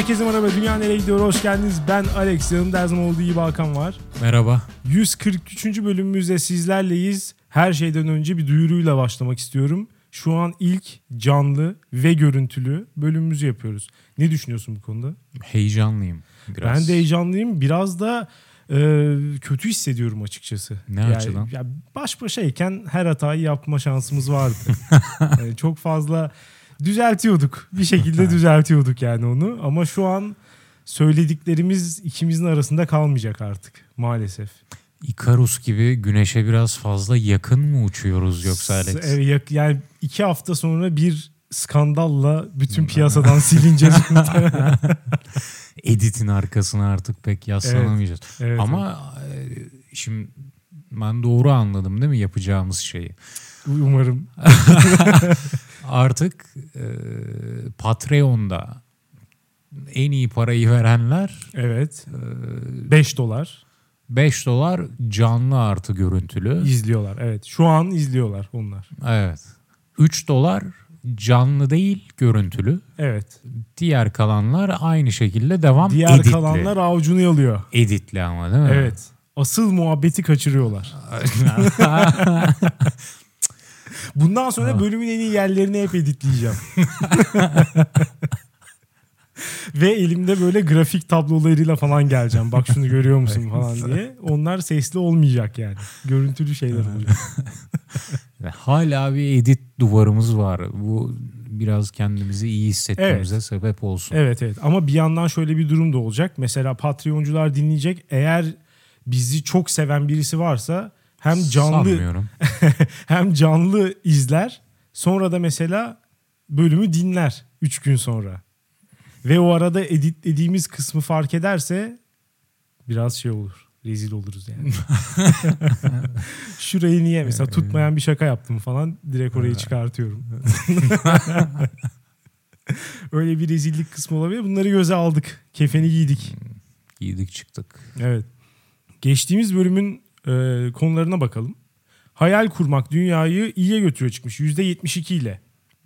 Herkese merhaba. Dünya nereye gidiyor? Hoş geldiniz. Ben Alex. Yanımda her zaman olduğu gibi Hakan var. Merhaba. 143. bölümümüzde sizlerleyiz. Her şeyden önce bir duyuruyla başlamak istiyorum. Şu an ilk canlı ve görüntülü bölümümüzü yapıyoruz. Ne düşünüyorsun bu konuda? Heyecanlıyım biraz. Ben de heyecanlıyım. Biraz da e, kötü hissediyorum açıkçası. Ne yani, açıdan? Ya baş başayken her hatayı yapma şansımız vardı. yani çok fazla düzeltiyorduk. Bir şekilde düzeltiyorduk yani onu. Ama şu an söylediklerimiz ikimizin arasında kalmayacak artık maalesef. Ikarus gibi güneşe biraz fazla yakın mı uçuyoruz yoksa Alex? Evet, yani iki hafta sonra bir skandalla bütün piyasadan silineceğiz. Editin arkasına artık pek yaslanamayacağız. Evet, Ama e, şimdi ben doğru anladım değil mi yapacağımız şeyi? umarım. Artık e, Patreon'da en iyi parayı verenler Evet. 5 dolar 5 dolar canlı artı görüntülü. izliyorlar. Evet. Şu an izliyorlar onlar. Evet. 3 dolar canlı değil görüntülü. Evet. Diğer kalanlar aynı şekilde devam Diğer editli. kalanlar avucunu yalıyor. Editli ama değil mi? Evet. Asıl muhabbeti kaçırıyorlar. Bundan sonra bölümün en iyi yerlerini hep editleyeceğim. Ve elimde böyle grafik tablolarıyla falan geleceğim. Bak şunu görüyor musun falan diye. Onlar sesli olmayacak yani. Görüntülü şeyler olacak. Hala bir edit duvarımız var. Bu biraz kendimizi iyi hissetmemize sebep olsun. Evet evet ama bir yandan şöyle bir durum da olacak. Mesela Patreoncular dinleyecek. Eğer bizi çok seven birisi varsa hem canlı hem canlı izler sonra da mesela bölümü dinler 3 gün sonra. Ve o arada editlediğimiz kısmı fark ederse biraz şey olur. Rezil oluruz yani. Şurayı niye mesela tutmayan bir şaka yaptım falan direkt orayı çıkartıyorum. Öyle bir rezillik kısmı olabilir. Bunları göze aldık. Kefeni giydik. Giydik çıktık. Evet. Geçtiğimiz bölümün e, konularına bakalım. Hayal kurmak dünyayı iyiye götürüyor çıkmış. %72 ile.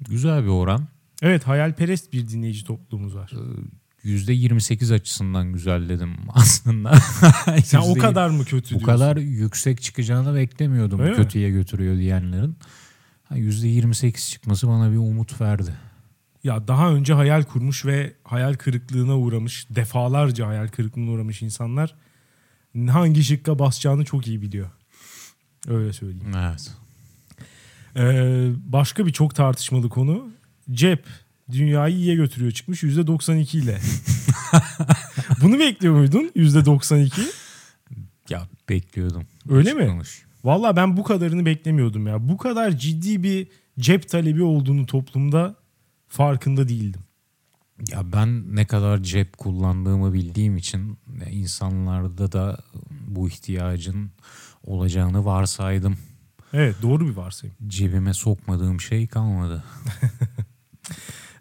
Güzel bir oran. Evet hayalperest bir dinleyici topluluğumuz var. %28 açısından güzel dedim aslında. Sen o %20 kadar mı kötü Bu diyorsun? kadar yüksek çıkacağını beklemiyordum Öyle mi? kötüye götürüyor diyenlerin. Ha, %28 çıkması bana bir umut verdi. Ya daha önce hayal kurmuş ve hayal kırıklığına uğramış, defalarca hayal kırıklığına uğramış insanlar hangi şıkka basacağını çok iyi biliyor. Öyle söyleyeyim. Evet. Ee, başka bir çok tartışmalı konu. Cep dünyayı iyiye götürüyor çıkmış %92 ile. Bunu bekliyor muydun? %92. Ya bekliyordum. Öyle Açık mi? konuş. Valla ben bu kadarını beklemiyordum ya. Bu kadar ciddi bir cep talebi olduğunu toplumda farkında değildim. Ya ben ne kadar cep kullandığımı bildiğim için e, insanlarda da bu ihtiyacın olacağını varsaydım. Evet doğru bir varsayım. Cebime sokmadığım şey kalmadı.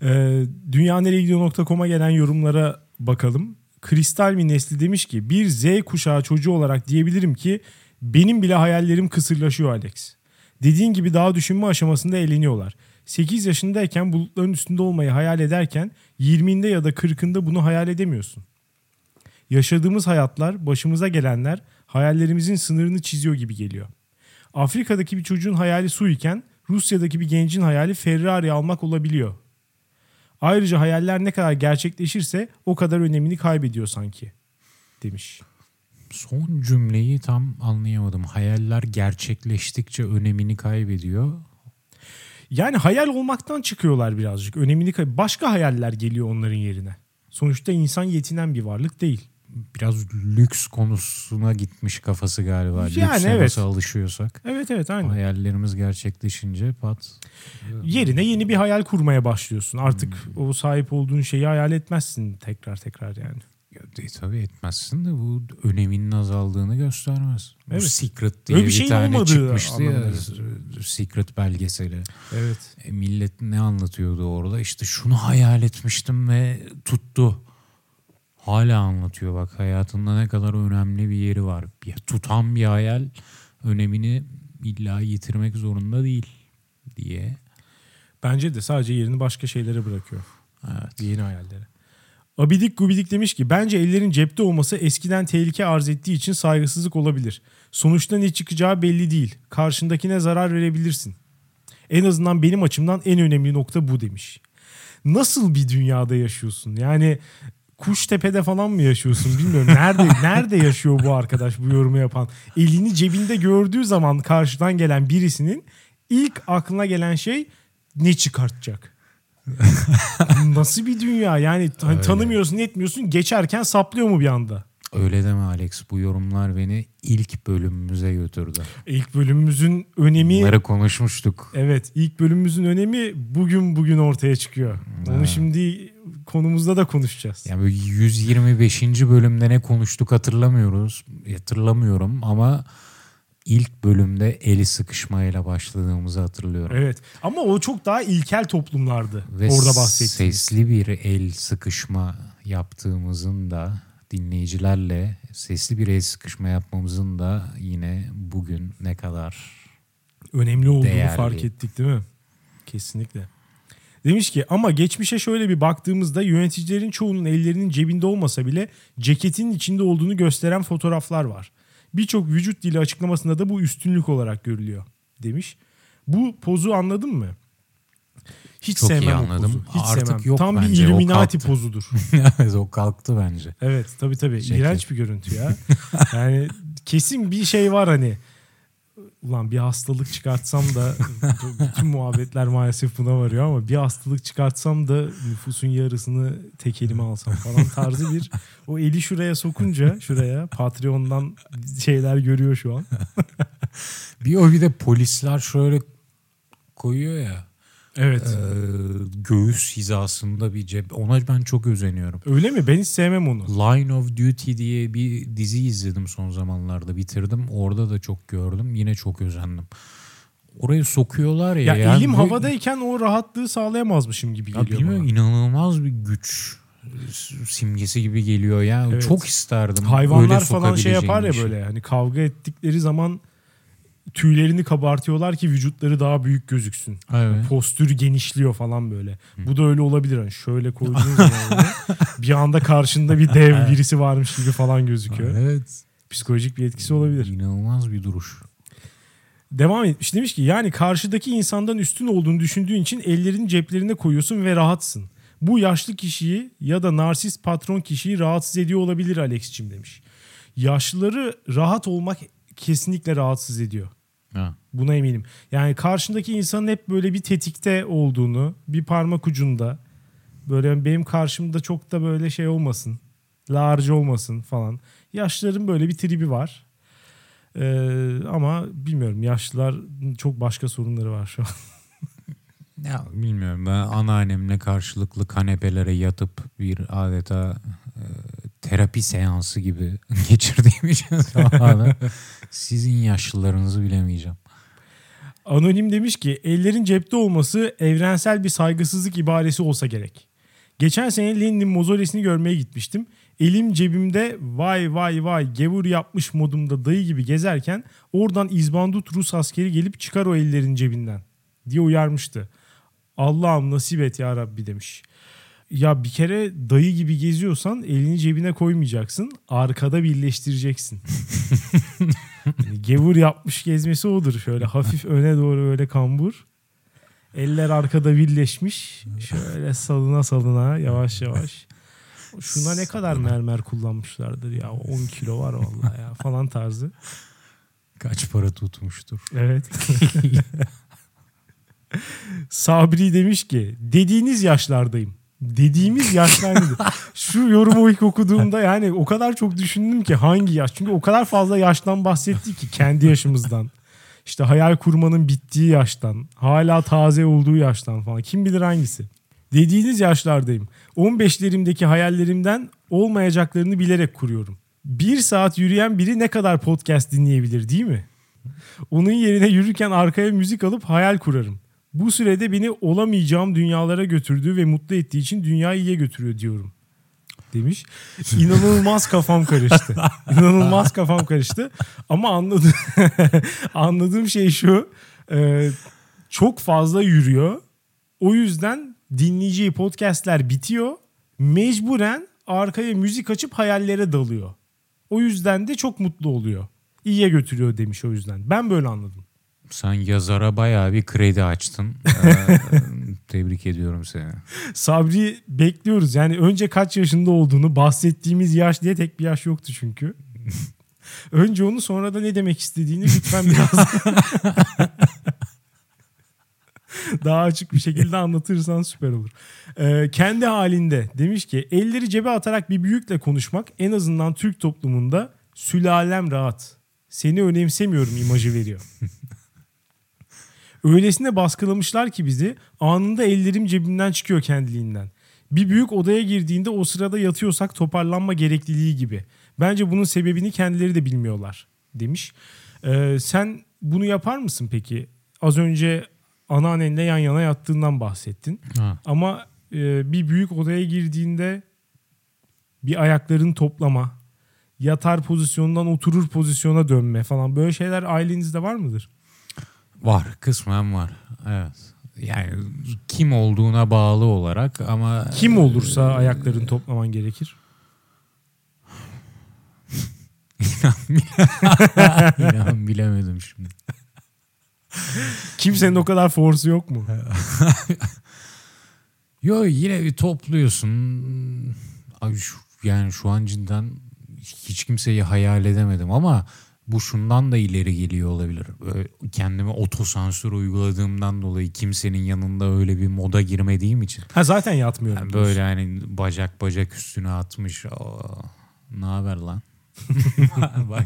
Dünyanereyegidiyor.com'a gelen yorumlara bakalım. Kristal mi nesli demiş ki bir Z kuşağı çocuğu olarak diyebilirim ki benim bile hayallerim kısırlaşıyor Alex. Dediğin gibi daha düşünme aşamasında eğleniyorlar. 8 yaşındayken bulutların üstünde olmayı hayal ederken 20'inde ya da 40'ında bunu hayal edemiyorsun. Yaşadığımız hayatlar, başımıza gelenler hayallerimizin sınırını çiziyor gibi geliyor. Afrika'daki bir çocuğun hayali su iken Rusya'daki bir gencin hayali Ferrari almak olabiliyor. Ayrıca hayaller ne kadar gerçekleşirse o kadar önemini kaybediyor sanki demiş. Son cümleyi tam anlayamadım. Hayaller gerçekleştikçe önemini kaybediyor. Yani hayal olmaktan çıkıyorlar birazcık. Önemini kay- başka hayaller geliyor onların yerine. Sonuçta insan yetinen bir varlık değil. Biraz lüks konusuna gitmiş kafası galiba. Yani Lükse evet. nasıl alışıyorsak. Evet evet aynen. Hayallerimiz gerçekleşince pat. Yerine yeni bir hayal kurmaya başlıyorsun. Artık o sahip olduğun şeyi hayal etmezsin tekrar tekrar yani. Ya, tabii etmezsin de bu öneminin azaldığını göstermez. Bu Evet. Secret diye Öyle bir bir, şeyin tane çıkmıştı ya. Secret belgeseli. Evet. E, millet ne anlatıyordu orada? İşte şunu hayal etmiştim ve tuttu. Hala anlatıyor bak hayatında ne kadar önemli bir yeri var. Bir, tutan bir hayal önemini illa yitirmek zorunda değil diye. Bence de sadece yerini başka şeylere bırakıyor. Evet. Yeni hayallere. Abidik Gubidik demiş ki bence ellerin cepte olması eskiden tehlike arz ettiği için saygısızlık olabilir. Sonuçta ne çıkacağı belli değil. Karşındakine zarar verebilirsin. En azından benim açımdan en önemli nokta bu demiş. Nasıl bir dünyada yaşıyorsun? Yani Kuştepe'de falan mı yaşıyorsun bilmiyorum. Nerede nerede yaşıyor bu arkadaş bu yorumu yapan? Elini cebinde gördüğü zaman karşıdan gelen birisinin ilk aklına gelen şey ne çıkartacak? Nasıl bir dünya? Yani hani tanımıyorsun, etmiyorsun. Geçerken saplıyor mu bir anda? Öyle deme Alex. Bu yorumlar beni ilk bölümümüze götürdü. İlk bölümümüzün önemi Bunları konuşmuştuk. Evet, ilk bölümümüzün önemi bugün bugün ortaya çıkıyor. Onu Ha. şimdi konumuzda da konuşacağız. Yani böyle 125. bölümde ne konuştuk hatırlamıyoruz. Hatırlamıyorum ama ilk bölümde eli sıkışmayla başladığımızı hatırlıyorum. Evet. Ama o çok daha ilkel toplumlardı. Ve orada bahsettiğimiz. sesli bir el sıkışma yaptığımızın da dinleyicilerle sesli bir el sıkışma yapmamızın da yine bugün ne kadar önemli olduğunu Değerli. fark ettik değil mi? Kesinlikle. Demiş ki ama geçmişe şöyle bir baktığımızda yöneticilerin çoğunun ellerinin cebinde olmasa bile ceketinin içinde olduğunu gösteren fotoğraflar var. Birçok vücut dili açıklamasında da bu üstünlük olarak görülüyor demiş. Bu pozu anladın mı? Hiç Çok iyi sevmem o anladım. pozu. Hiç Artık sevmem. yok Tam bir bence, o Illuminati pozudur. evet o kalktı bence. Evet tabii tabii. Ceket. İğrenç bir görüntü ya. yani kesin bir şey var hani. Ulan bir hastalık çıkartsam da bütün muhabbetler maalesef buna varıyor ama bir hastalık çıkartsam da nüfusun yarısını tek elime alsam falan tarzı bir o eli şuraya sokunca şuraya Patreon'dan şeyler görüyor şu an. Bir o bir de polisler şöyle koyuyor ya Evet. e, göğüs hizasında bir cep. Ona ben çok özeniyorum. Öyle mi? Ben hiç sevmem onu. Line of Duty diye bir dizi izledim son zamanlarda bitirdim. Orada da çok gördüm. Yine çok özendim. Oraya sokuyorlar ya. Ya yani elim bu- havadayken o rahatlığı sağlayamazmışım gibi Ya geliyor bilmiyorum bana. inanılmaz bir güç simgesi gibi geliyor ya. Evet. Çok isterdim. Hayvanlar falan şey yapar ya böyle hani kavga ettikleri zaman tüylerini kabartıyorlar ki vücutları daha büyük gözüksün. Evet. Postür genişliyor falan böyle. Bu da öyle olabilir hani şöyle koyduğun zaman bir anda karşında bir dev birisi varmış gibi falan gözüküyor. Evet. Psikolojik bir etkisi olabilir. İnanılmaz bir duruş. Devam etmiş demiş ki yani karşıdaki insandan üstün olduğunu düşündüğün için ellerini ceplerine koyuyorsun ve rahatsın. Bu yaşlı kişiyi ya da narsist patron kişiyi rahatsız ediyor olabilir Alex'cim demiş. Yaşlıları rahat olmak kesinlikle rahatsız ediyor. Ha. Buna eminim. Yani karşındaki insanın hep böyle bir tetikte olduğunu, bir parmak ucunda. Böyle benim karşımda çok da böyle şey olmasın. Large olmasın falan. Yaşlıların böyle bir tribi var. Ee, ama bilmiyorum yaşlılar çok başka sorunları var şu an. Ya bilmiyorum ben anneannemle karşılıklı kanepelere yatıp bir adeta e, terapi seansı gibi geçirdiğim için tamamen sizin yaşlılarınızı bilemeyeceğim. Anonim demiş ki ellerin cepte olması evrensel bir saygısızlık ibaresi olsa gerek. Geçen sene Lenin'in mozolesini görmeye gitmiştim. Elim cebimde vay vay vay gevur yapmış modumda dayı gibi gezerken oradan izbandut Rus askeri gelip çıkar o ellerin cebinden diye uyarmıştı. Allah'ım nasip et ya Rabbi demiş. Ya bir kere dayı gibi geziyorsan elini cebine koymayacaksın. Arkada birleştireceksin. Yani gevur yapmış gezmesi odur. Şöyle hafif öne doğru öyle kambur. Eller arkada birleşmiş. Şöyle salına salına yavaş yavaş. Şuna ne kadar mermer kullanmışlardır ya. 10 kilo var vallahi ya falan tarzı. Kaç para tutmuştur. Evet. Sabri demiş ki dediğiniz yaşlardayım. Dediğimiz yaşlar nedir? Şu yorumu ilk okuduğumda yani o kadar çok düşündüm ki hangi yaş? Çünkü o kadar fazla yaştan bahsettik ki kendi yaşımızdan. İşte hayal kurmanın bittiği yaştan, hala taze olduğu yaştan falan. Kim bilir hangisi? Dediğiniz yaşlardayım. 15'lerimdeki hayallerimden olmayacaklarını bilerek kuruyorum. Bir saat yürüyen biri ne kadar podcast dinleyebilir değil mi? Onun yerine yürürken arkaya müzik alıp hayal kurarım. Bu sürede beni olamayacağım dünyalara götürdüğü ve mutlu ettiği için dünyayı iyiye götürüyor diyorum. Demiş. İnanılmaz kafam karıştı. İnanılmaz kafam karıştı. Ama anladım, anladığım şey şu. e, çok fazla yürüyor. O yüzden dinleyeceği podcastler bitiyor. mecburen arkaya müzik açıp hayallere dalıyor. O yüzden de çok mutlu oluyor. İyiye götürüyor demiş o yüzden. Ben böyle anladım. Sen yazara bayağı bir kredi açtın. Ee, tebrik ediyorum seni. Sabri bekliyoruz. Yani önce kaç yaşında olduğunu bahsettiğimiz yaş diye tek bir yaş yoktu çünkü. önce onu sonra da ne demek istediğini lütfen biraz daha açık bir şekilde anlatırsan süper olur. Ee, kendi halinde demiş ki elleri cebe atarak bir büyükle konuşmak en azından Türk toplumunda sülalem rahat. Seni önemsemiyorum imajı veriyor. Öylesine baskılamışlar ki bizi anında ellerim cebimden çıkıyor kendiliğinden. Bir büyük odaya girdiğinde o sırada yatıyorsak toparlanma gerekliliği gibi. Bence bunun sebebini kendileri de bilmiyorlar demiş. Ee, sen bunu yapar mısın peki? Az önce anneannenle yan yana yattığından bahsettin. Ha. Ama e, bir büyük odaya girdiğinde bir ayaklarını toplama, yatar pozisyondan oturur pozisyona dönme falan böyle şeyler ailenizde var mıdır? Var kısmen var. Evet. Yani kim olduğuna bağlı olarak ama Kim olursa ayaklarını toplaman gerekir. inan bilemedim şimdi. Kimsenin o kadar force'u yok mu? Yo yine bir topluyorsun. Ay şu, yani şu an cidden hiç kimseyi hayal edemedim ama bu şundan da ileri geliyor olabilir. Kendime otosansür uyguladığımdan dolayı kimsenin yanında öyle bir moda girmediğim için. Ha zaten yatmıyorum. Yani böyle hani bacak bacak üstüne atmış. Ne haber lan? Bak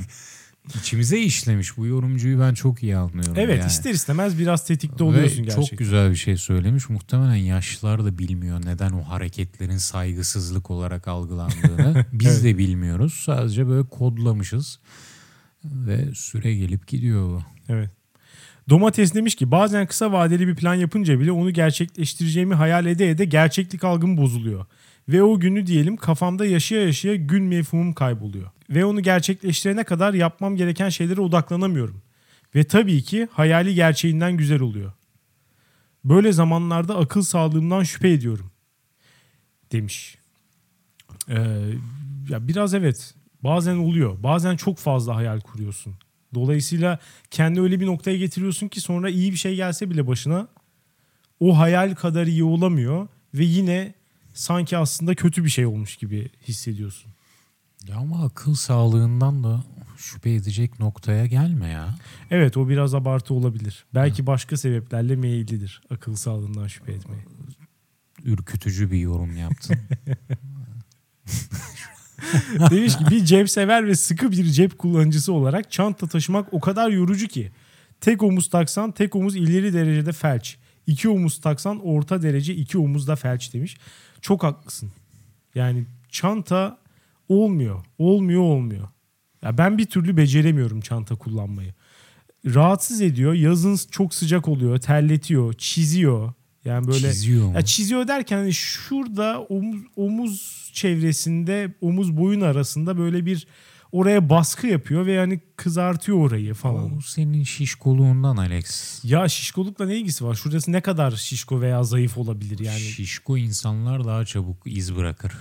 içimize işlemiş. Bu yorumcuyu ben çok iyi anlıyorum. Evet yani. ister istemez biraz tetikte Ve oluyorsun gerçekten. Çok güzel bir şey söylemiş. Muhtemelen yaşlılar da bilmiyor neden o hareketlerin saygısızlık olarak algılandığını. Biz Evet. de bilmiyoruz. Sadece böyle kodlamışız. Ve süre gelip gidiyor bu. Evet. Domates demiş ki bazen kısa vadeli bir plan yapınca bile onu gerçekleştireceğimi hayal ede ede gerçeklik algım bozuluyor. Ve o günü diyelim kafamda yaşaya yaşaya gün mefhumum kayboluyor. Ve onu gerçekleştirene kadar yapmam gereken şeylere odaklanamıyorum. Ve tabii ki hayali gerçeğinden güzel oluyor. Böyle zamanlarda akıl sağlığımdan şüphe ediyorum. Demiş. Ee, ya biraz evet. Bazen oluyor. Bazen çok fazla hayal kuruyorsun. Dolayısıyla kendi öyle bir noktaya getiriyorsun ki sonra iyi bir şey gelse bile başına o hayal kadar iyi olamıyor ve yine sanki aslında kötü bir şey olmuş gibi hissediyorsun. Ya ama akıl sağlığından da şüphe edecek noktaya gelme ya. Evet o biraz abartı olabilir. Belki başka sebeplerle meyillidir akıl sağlığından şüphe etmeye. Ürkütücü bir yorum yaptın. Demiş ki bir cep sever ve sıkı bir cep kullanıcısı olarak çanta taşımak o kadar yorucu ki. Tek omuz taksan tek omuz ileri derecede felç. İki omuz taksan orta derece iki omuz da felç demiş. Çok haklısın. Yani çanta olmuyor. Olmuyor olmuyor. Ya ben bir türlü beceremiyorum çanta kullanmayı. Rahatsız ediyor. Yazın çok sıcak oluyor. Terletiyor. Çiziyor. Yani böyle Çiziyor ya çiziyor derken hani şurada omuz, omuz çevresinde omuz boyun arasında böyle bir oraya baskı yapıyor ve yani kızartıyor orayı falan. O senin şişkoluğundan Alex. Ya şişkolukla ne ilgisi var? Şurası ne kadar şişko veya zayıf olabilir yani? Şişko insanlar daha çabuk iz bırakır.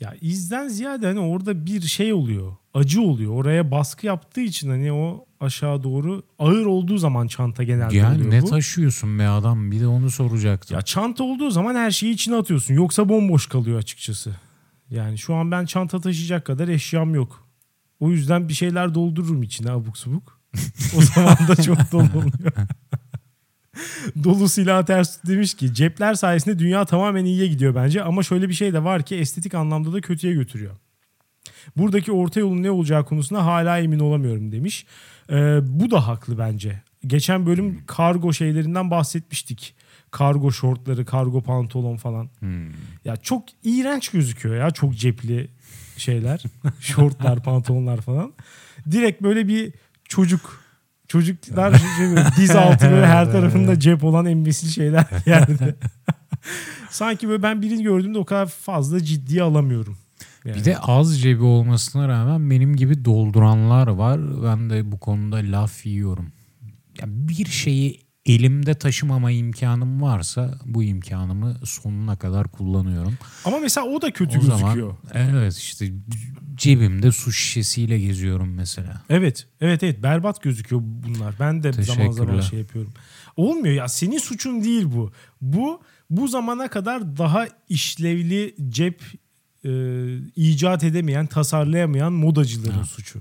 Ya izden ziyade hani orada bir şey oluyor. Acı oluyor. Oraya baskı yaptığı için hani o aşağı doğru ağır olduğu zaman çanta genelde Yani oluyor ne bu. taşıyorsun be adam bir de onu soracaktım. Ya çanta olduğu zaman her şeyi içine atıyorsun. Yoksa bomboş kalıyor açıkçası. Yani şu an ben çanta taşıyacak kadar eşyam yok. O yüzden bir şeyler doldururum içine abuk subuk. o zaman da çok dolu oluyor. Dolu silah ters demiş ki cepler sayesinde dünya tamamen iyiye gidiyor bence ama şöyle bir şey de var ki estetik anlamda da kötüye götürüyor. Buradaki orta yolun ne olacağı konusunda hala emin olamıyorum demiş. Ee, bu da haklı bence. Geçen bölüm kargo şeylerinden bahsetmiştik. Kargo şortları, kargo pantolon falan. Hmm. Ya çok iğrenç gözüküyor ya çok cepli şeyler. Şortlar, pantolonlar falan. Direkt böyle bir çocuk çocuklar şey diz altı böyle her tarafında cep olan embesil şeyler yerde. Sanki böyle ben birini gördüğümde o kadar fazla ciddiye alamıyorum. Yani. Bir de az cebi olmasına rağmen benim gibi dolduranlar var. Ben de bu konuda laf yiyorum. Ya bir şeyi elimde taşımama imkanım varsa bu imkanımı sonuna kadar kullanıyorum. Ama mesela o da kötü o zaman gözüküyor. evet işte cebimde su şişesiyle geziyorum mesela. Evet, evet, evet. Berbat gözüküyor bunlar. Ben de zaman zaman şey yapıyorum. Olmuyor ya. Senin suçun değil bu. Bu bu zamana kadar daha işlevli cep e, icat edemeyen, tasarlayamayan modacıların suçu.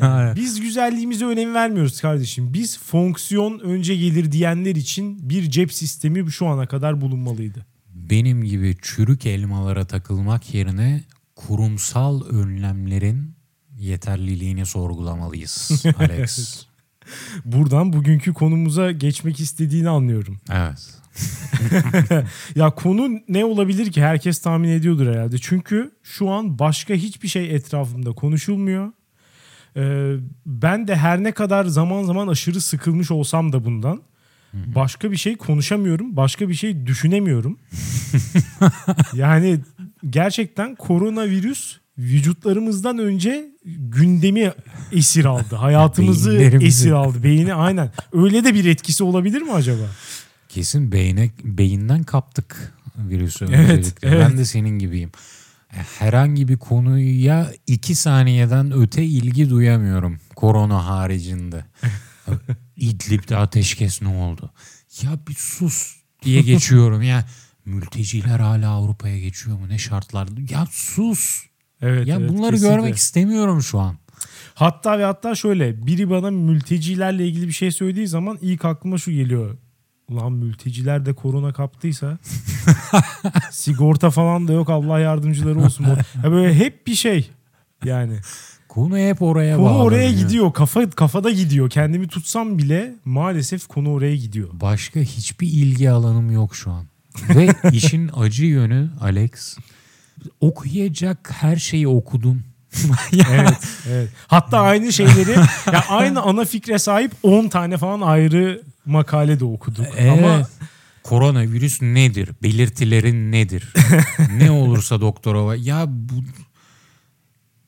Evet. Biz güzelliğimize önem vermiyoruz kardeşim. Biz fonksiyon önce gelir diyenler için bir cep sistemi şu ana kadar bulunmalıydı. Benim gibi çürük elmalara takılmak yerine kurumsal önlemlerin yeterliliğini sorgulamalıyız Alex. Buradan bugünkü konumuza geçmek istediğini anlıyorum. evet. Ya konu ne olabilir ki? Herkes tahmin ediyordur herhalde. Çünkü şu an başka hiçbir şey etrafımda konuşulmuyor. Ee, ben de her ne kadar zaman zaman aşırı sıkılmış olsam da bundan başka bir şey konuşamıyorum. Başka bir şey düşünemiyorum. yani gerçekten koronavirüs vücutlarımızdan önce gündemi esir aldı. Hayatımızı esir aldı. Beyni aynen. Öyle de bir etkisi olabilir mi acaba? Kesin beyne, beyinden kaptık virüsü Evet, öncelikle. evet. Ben de senin gibiyim. E, Herhangi bir konuya iki saniyeden öte ilgi duyamıyorum. Korona haricinde. İdlib'de ateşkes ne oldu? Ya bir sus diye geçiyorum. ya mülteciler hala Avrupa'ya geçiyor mu? Ne şartlar? Ya sus. Evet. Ya evet, bunları kesinlikle. görmek istemiyorum şu an. Hatta ve hatta şöyle biri bana mültecilerle ilgili bir şey söylediği zaman ilk aklıma şu geliyor. Ulan mülteciler de korona kaptıysa sigorta falan da yok Allah yardımcıları olsun. Ya böyle hep bir şey yani. Konu hep oraya Konu oraya gidiyor. Kafa kafada gidiyor. Kendimi tutsam bile maalesef konu oraya gidiyor. Başka hiçbir ilgi alanım yok şu an. Ve işin acı yönü Alex okuyacak her şeyi okudum. Evet, evet. Hatta aynı şeyleri ya aynı ana fikre sahip 10 tane falan ayrı makale de okuduk. evet. Ama Koronavirüs nedir? Belirtilerin nedir? ne olursa doktora. Ya bu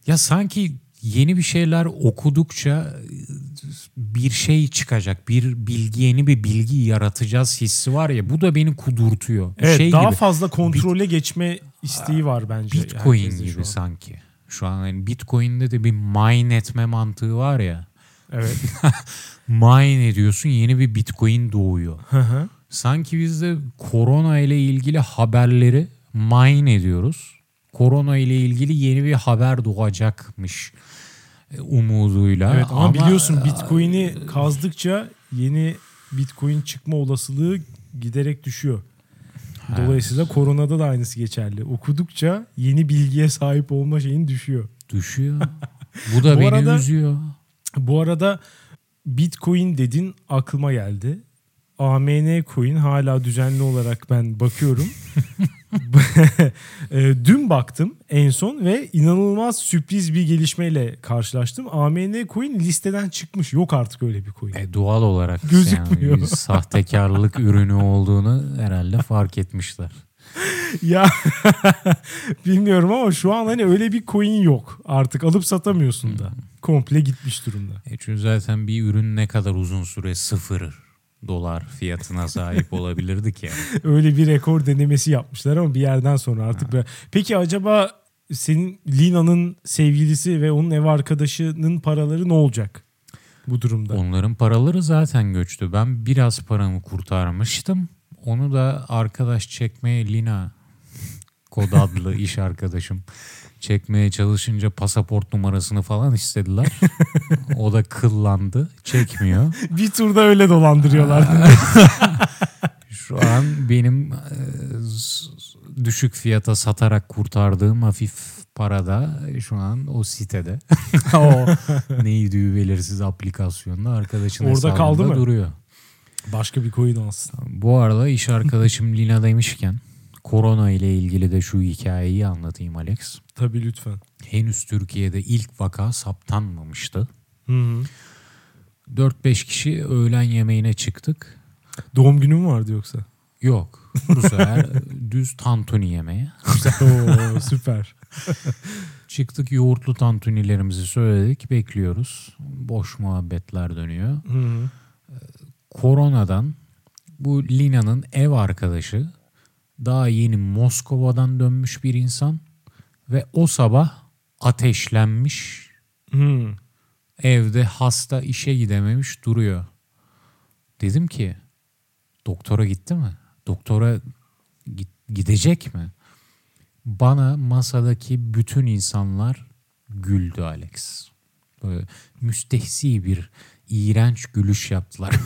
ya sanki yeni bir şeyler okudukça bir şey çıkacak. Bir bilgi yeni bir bilgi yaratacağız hissi var ya bu da beni kudurtuyor. Evet şey daha gibi. fazla kontrole geçme isteği var bence. Bitcoin şu gibi an. sanki. Şu an yani Bitcoin'de de bir mine etme mantığı var ya. Evet. Mine ediyorsun yeni bir Bitcoin doğuyor. Hı hı. Sanki biz de korona ile ilgili haberleri mine ediyoruz. Korona ile ilgili yeni bir haber doğacakmış e, umuduyla. evet ama, biliyorsun Bitcoin'i kazdıkça yeni Bitcoin çıkma olasılığı giderek düşüyor. Dolayısıyla koronada da aynısı geçerli. Okudukça yeni bilgiye sahip olma şeyin düşüyor. düşüyor. Bu da Bu beni arada- üzüyor. Bu arada Bitcoin dedin aklıma geldi. AMN coin hala düzenli olarak ben bakıyorum. E, Dün baktım en son ve inanılmaz sürpriz bir gelişmeyle karşılaştım. AMN coin listeden çıkmış. Yok artık öyle bir coin. E, doğal olarak Gözükmüyor. yani bir sahtekarlık ürünü olduğunu herhalde fark etmişler. Ya bilmiyorum ama şu an hani öyle bir coin yok. Artık alıp satamıyorsun da. Komple gitmiş durumda. E çünkü zaten bir ürün ne kadar uzun süre sıfır dolar fiyatına sahip olabilirdi ki. Öyle bir rekor denemesi yapmışlar ama bir yerden sonra artık. böyle- Peki acaba senin Lina'nın sevgilisi ve onun ev arkadaşının paraları ne olacak bu durumda? Onların paraları zaten göçtü. Ben biraz paramı kurtarmıştım. Onu da arkadaş çekmeye Lina kod adlı iş arkadaşım çekmeye çalışınca pasaport numarasını falan istediler. o da kıllandı. Çekmiyor. Bir turda öyle dolandırıyorlar. Şu an benim e, düşük fiyata satarak kurtardığım hafif parada şu an o sitede. o neydi belirsiz aplikasyonda arkadaşın Orada kaldı mı? duruyor. Başka bir coin alsın. Bu arada iş arkadaşım Lina demişken korona ile ilgili de şu hikayeyi anlatayım Alex. Tabii lütfen. Henüz Türkiye'de ilk vaka saptanmamıştı. Hı hı. 4-5 kişi öğlen yemeğine çıktık. Doğum günü mü vardı yoksa? Yok. Bu sefer düz tantuni yemeye. Oo, süper. Çıktık yoğurtlu tantunilerimizi söyledik. Bekliyoruz. Boş muhabbetler dönüyor. Hı hı. Koronadan bu Lina'nın ev arkadaşı daha yeni Moskova'dan dönmüş bir insan ve o sabah ateşlenmiş Hmm. evde hasta işe gidememiş duruyor. Dedim ki doktora gitti mi? Doktora gidecek mi? Bana masadaki bütün insanlar güldü Alex. Böyle müstehsi bir iğrenç gülüş yaptılar.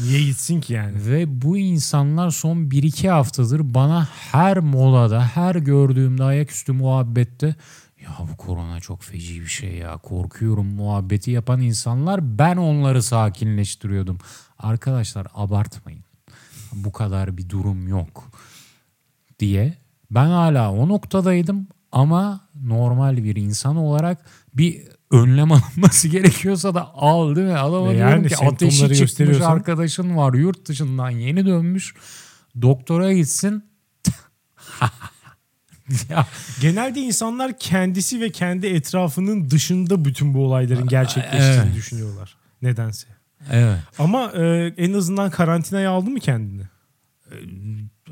Niye gitsin ki yani? Ve bu insanlar son 1-2 haftadır bana her molada, her gördüğümde ayaküstü muhabbette ya bu korona çok feci bir şey ya korkuyorum muhabbeti yapan insanlar ben onları sakinleştiriyordum. Arkadaşlar abartmayın. Bu kadar bir durum yok diye ben hala o noktadaydım ama normal bir insan olarak bir önlem alınması gerekiyorsa da al değil mi? Adama Ve diyorum yani ki ateşi çıkmış arkadaşın var yurt dışından yeni dönmüş doktora gitsin. ya, Genelde insanlar kendisi ve kendi etrafının dışında bütün bu olayların gerçekleştiğini Evet. düşünüyorlar. Nedense. evet Ama e, en azından karantinaya aldı mı kendini?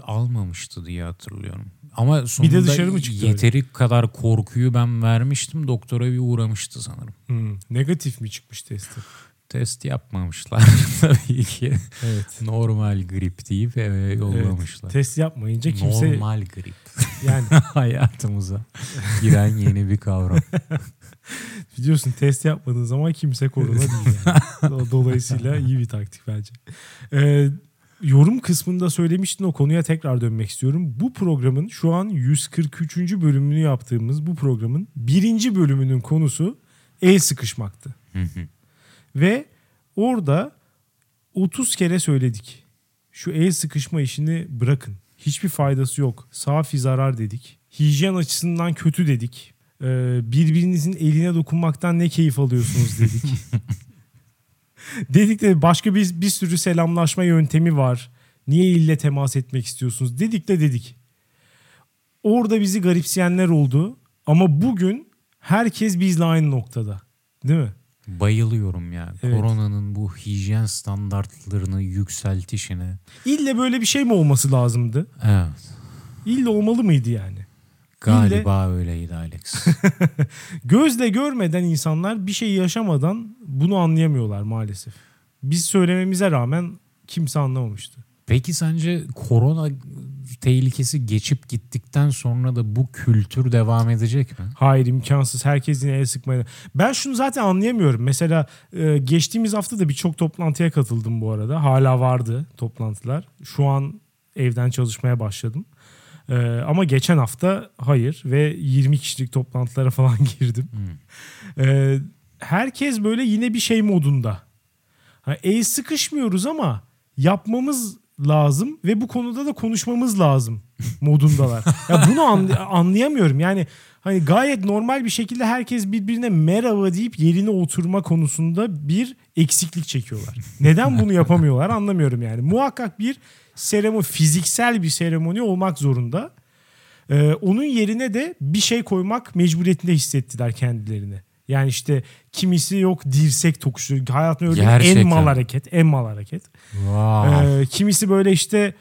Almamıştı diye hatırlıyorum. Ama sonunda dışarı mı çıktı yeteri kadar korkuyu ben vermiştim. Doktora bir uğramıştı sanırım. Hmm, Negatif mi çıkmış testi? Test yapmamışlar tabii ki. Evet. Normal grip deyip eve yollamışlar. Test yapmayınca kimse Normal grip. yani Hayatımıza giren yeni bir kavram. biliyorsun test yapmadığın zaman kimse korona değil yani. Do- Dolayısıyla iyi bir taktik bence. Ee, yorum kısmında söylemiştin o konuya tekrar dönmek istiyorum. Bu programın şu an 143. bölümünü yaptığımız bu programın birinci bölümünün konusu el sıkışmaktı. Ve orada 30 kere söyledik. Şu el sıkışma işini bırakın. Hiçbir faydası yok. Safi zarar dedik. Hijyen açısından kötü dedik. Ee, birbirinizin eline dokunmaktan ne keyif alıyorsunuz dedik. dedik de başka bir, bir sürü selamlaşma yöntemi var. Niye elle temas etmek istiyorsunuz? Dedik de dedik. Orada bizi garipseyenler oldu. Ama bugün herkes bizle aynı noktada. Değil mi? Bayılıyorum ya. Evet. Koronanın bu hijyen standartlarını yükseltişine. İlle böyle bir şey mi olması lazımdı? Evet. İlle olmalı mıydı yani? Galiba öyleydi Alex. Gözle görmeden insanlar bir şey yaşamadan bunu anlayamıyorlar maalesef. Biz söylememize rağmen kimse anlamamıştı. Peki sence korona tehlikesi geçip gittikten sonra da bu kültür devam edecek mi? Hayır imkansız. Herkes yine el sıkmaya. Ben şunu zaten anlayamıyorum. Mesela e, geçtiğimiz hafta da birçok toplantıya katıldım bu arada. Hala vardı toplantılar. Şu an evden çalışmaya başladım. E, ama geçen hafta hayır ve 20 kişilik toplantılara falan girdim. E, herkes böyle yine bir şey modunda. Ha, el sıkışmıyoruz ama yapmamız lazım ve bu konuda da konuşmamız lazım modundalar. Ya bunu anlay- anlayamıyorum. Yani hani gayet normal bir şekilde herkes birbirine merhaba deyip yerine oturma konusunda bir eksiklik çekiyorlar. Neden bunu yapamıyorlar anlamıyorum yani. Muhakkak bir seremoni, fiziksel bir seremoni olmak zorunda. Ee, onun yerine de bir şey koymak mecburiyetinde hissettiler kendilerini. Yani işte kimisi yok dirsek tokuşu. Hayatımda en Gerçekten. mal hareket. En mal hareket. Wow. Ee, kimisi böyle işte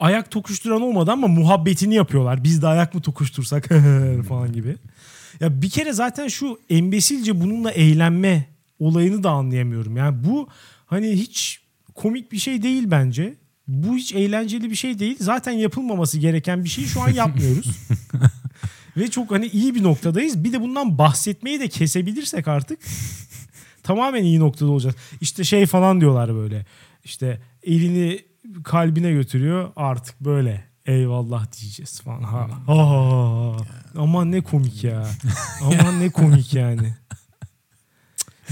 ayak tokuşturan olmadı ama muhabbetini yapıyorlar. Biz de ayak mı tokuştursak falan gibi. Ya bir kere zaten şu embesilce bununla eğlenme olayını da anlayamıyorum. Yani bu hani hiç komik bir şey değil bence. Bu hiç eğlenceli bir şey değil. Zaten yapılmaması gereken bir şeyi şu an yapmıyoruz. Ve çok hani iyi bir noktadayız. Bir de bundan bahsetmeyi de kesebilirsek artık tamamen iyi noktada olacağız. İşte şey falan diyorlar böyle. İşte elini kalbine götürüyor artık böyle eyvallah diyeceğiz falan. Ha. ha. Aman ne komik ya. Aman ne komik yani.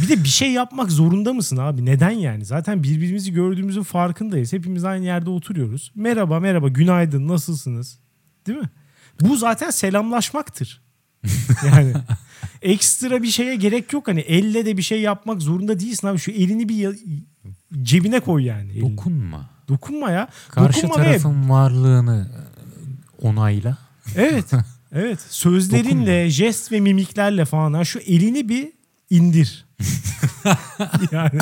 Bir de bir şey yapmak zorunda mısın abi? Neden yani? Zaten birbirimizi gördüğümüzün farkındayız. Hepimiz aynı yerde oturuyoruz. Merhaba merhaba günaydın nasılsınız? Değil mi? Bu zaten selamlaşmaktır. Yani ekstra bir şeye gerek yok. Hani elle de bir şey yapmak zorunda değilsin abi. Şu elini bir cebine koy yani. elini. Dokunma. Dokunma ya. Karşı Dokunma ve- tarafın varlığını e, onayla. Evet. Evet. Sözlerinle, jest ve mimiklerle falan. Ha, şu elini bir indir. yani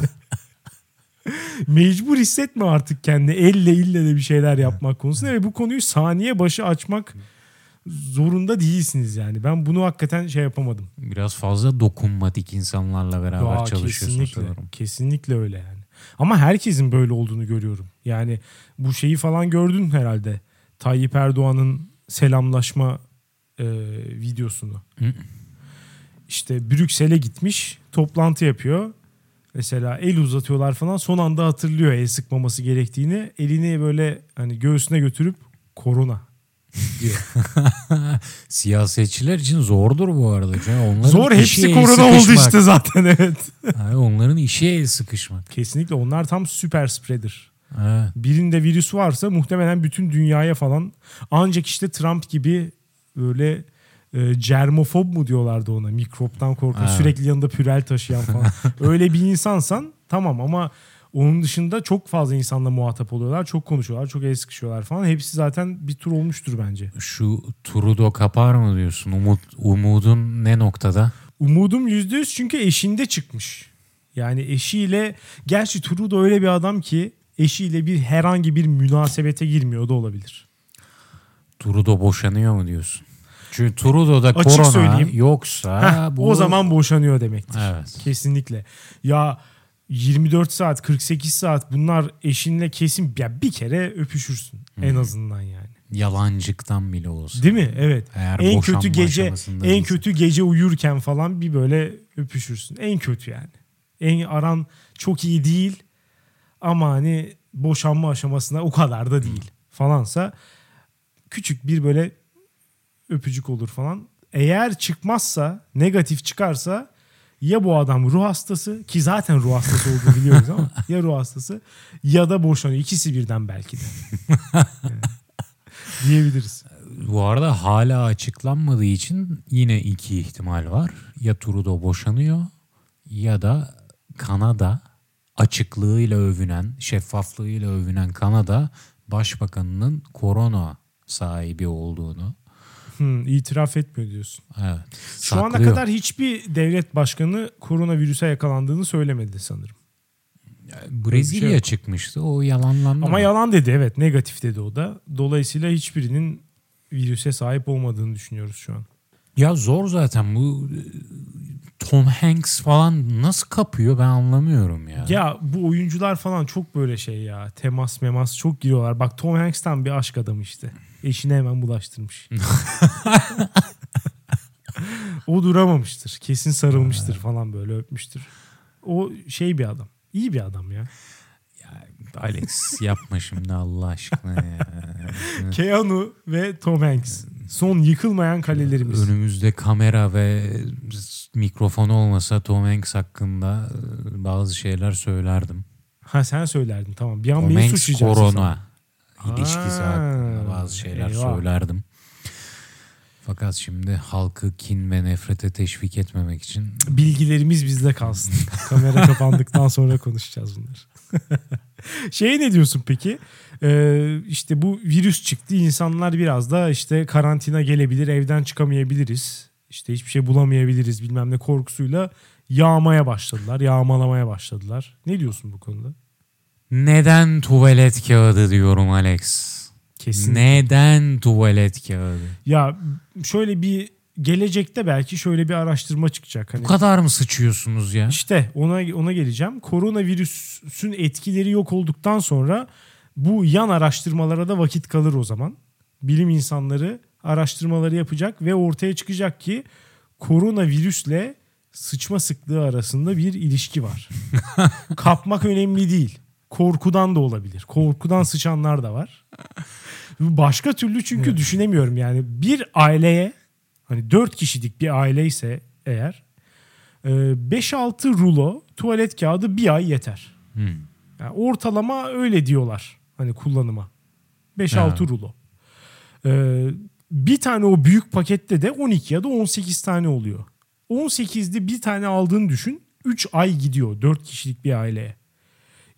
Mecbur hissetme artık kendini. Elle ille de bir şeyler yapmak konusunda ve bu konuyu saniye başı açmak zorunda değilsiniz yani. Ben bunu hakikaten şey yapamadım. Biraz fazla dokunmatik insanlarla beraber Aa, çalışıyorsun kesinlikle, sanırım. kesinlikle öyle yani. Ama herkesin böyle olduğunu görüyorum. Yani bu şeyi falan gördün herhalde. Tayyip Erdoğan'ın selamlaşma e, videosunu. İşte Brüksel'e gitmiş, toplantı yapıyor. Mesela el uzatıyorlar falan. Son anda hatırlıyor el sıkmaması gerektiğini. Elini böyle hani göğsüne götürüp korona diyor. Siyasetçiler için zordur bu arada. Çünkü Onların Zor hepsi korona oldu işte zaten evet. Abi onların işi el sıkışmak. Kesinlikle onlar tam süper spreader. Evet. birinde virüs varsa muhtemelen bütün dünyaya falan ancak işte Trump gibi böyle e, germofob mu diyorlardı ona mikroptan korkan Evet. sürekli yanında pürel taşıyan falan öyle bir insansan tamam ama onun dışında çok fazla insanla muhatap oluyorlar çok konuşuyorlar çok el sıkışıyorlar falan hepsi zaten bir tur olmuştur bence. Şu Trudeau kapar mı diyorsun? Umut, umudun ne noktada? Umudum yüzde yüz çünkü eşinde çıkmış. Yani eşiyle gerçi Trudeau öyle bir adam ki eşiyle bir herhangi bir münasebete girmiyor da olabilir. Trudeau boşanıyor mu diyorsun? Çünkü Trudeau'da Açık korona söyleyeyim. yoksa Heh, bu... O zaman boşanıyor demektir. Evet. Kesinlikle. Ya 24 saat 48 saat bunlar eşinle kesin ya bir kere öpüşürsün en azından yani. Yalancıktan bile olsa. Değil mi? Evet. Eğer en kötü gece en değilse. kötü gece uyurken falan bir böyle öpüşürsün. En kötü yani. En aran çok iyi değil ama hani boşanma aşamasına o kadar da değil falansa küçük bir böyle öpücük olur falan. Eğer çıkmazsa negatif çıkarsa ya bu adam ruh hastası ki zaten ruh hastası olduğunu biliyoruz ama ya ruh hastası ya da boşanıyor. İkisi birden belki de. Yani diyebiliriz. Bu arada hala açıklanmadığı için yine iki ihtimal var. Ya Trudeau boşanıyor ya da Kanada açıklığıyla övünen, şeffaflığıyla övünen Kanada başbakanının korona sahibi olduğunu. Hmm, itiraf etmiyor diyorsun. Evet. Şu ana saklıyor. kadar hiçbir devlet başkanı koronavirüse yakalandığını söylemedi sanırım. Brezilya şey yok. çıkmıştı. O yalanlandı. Ama mı? yalan dedi evet negatif dedi o da. Dolayısıyla hiçbirinin virüse sahip olmadığını düşünüyoruz şu an. Ya zor zaten bu Tom Hanks falan nasıl kapıyor ben anlamıyorum ya. Ya bu oyuncular falan çok böyle şey ya. Temas memas çok giriyorlar. Bak Tom Hanks tam bir aşk adamı işte. Eşine hemen bulaştırmış. o duramamıştır. Kesin sarılmıştır falan böyle öpmüştür. O şey bir adam. İyi bir adam ya. Alex yapma şimdi Allah aşkına ya. Keanu ve Tom Hanks. Son yıkılmayan kalelerimiz. Önümüzde kamera ve mikrofon olmasa Tom Hanks hakkında e, bazı şeyler söylerdim. Ha sen söylerdin tamam. Bir an Tom beni Hanks korona ilişkisi Ha, hakkında bazı şeyler eyvah. söylerdim. Fakat şimdi halkı kin ve nefrete teşvik etmemek için Bilgilerimiz bizde kalsın. Kamera kapandıktan sonra konuşacağız bunları. Şeye ne diyorsun peki? Ee, işte bu virüs çıktı. İnsanlar biraz da işte karantina gelebilir, evden çıkamayabiliriz. İşte hiçbir şey bulamayabiliriz bilmem ne korkusuyla yağmaya başladılar, yağmalamaya başladılar. Ne diyorsun bu konuda? neden tuvalet kağıdı diyorum Alex. Kesin. Neden tuvalet kağıdı? Ya şöyle bir gelecekte belki şöyle bir araştırma çıkacak. Hani Bu kadar mı sıçıyorsunuz ya? İşte ona ona geleceğim. Koronavirüsün etkileri yok olduktan sonra bu yan araştırmalara da vakit kalır o zaman. Bilim insanları araştırmaları yapacak ve ortaya çıkacak ki koronavirüsle sıçma sıklığı arasında bir ilişki var. Kapmak önemli değil. Korkudan da olabilir. Korkudan sıçanlar da var. Başka türlü çünkü düşünemiyorum yani. Bir aileye hani dört kişilik bir aile ise eğer e, 5-6 rulo tuvalet kağıdı bir ay yeter. Hmm. Yani ortalama öyle diyorlar hani kullanıma. 5-6 Ha. rulo. Ee, bir tane o büyük pakette de 12 ya da 18 tane oluyor. 18'de bir tane aldığını düşün. 3 ay gidiyor 4 kişilik bir aileye.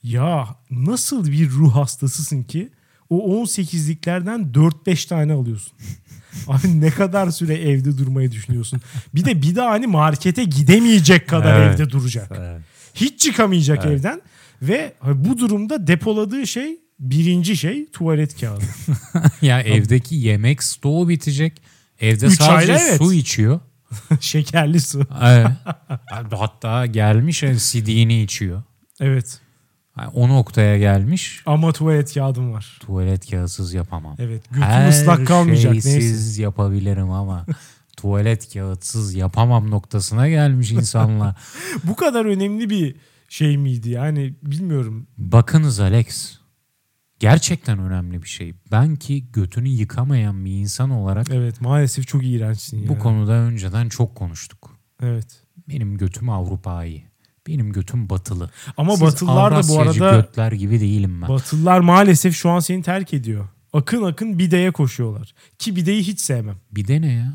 Ya nasıl bir ruh hastasısın ki o 18'liklerden 4-5 tane alıyorsun. Abi ne kadar süre evde durmayı düşünüyorsun? Bir de bir daha hani markete gidemeyecek kadar Evet. evde duracak. Hiç çıkamayacak Evet. evden Ve bu durumda depoladığı şey birinci şey tuvalet kağıdı. ya evdeki yemek stoğu bitecek. Evde Üç sadece aile, evet. su içiyor. Şekerli su. Evet. Hatta gelmiş yani CD'ni içiyor. Evet. Yani o noktaya gelmiş. Ama tuvalet kağıdım var. Tuvalet kağıtsız yapamam. Evet. Götüm Her ıslak kalmayacak. Neyse. şeysiz yapabilirim ama tuvalet kağıtsız yapamam noktasına gelmiş insanlar. Bu kadar önemli bir şey miydi? Yani bilmiyorum. Bakınız Alex. Gerçekten önemli bir şey. Ben ki götünü yıkamayan bir insan olarak Evet maalesef çok iğrençsin bu konuda önceden çok konuştuk. Evet. Benim götüm Avrupa'yı. Benim götüm batılı. Ama Siz Batılılar da bu arada götler gibi değilim ben. Batılılar maalesef şu an seni terk ediyor. Akın akın bideye koşuyorlar. Ki bideyi hiç sevmem. bir de ne ya?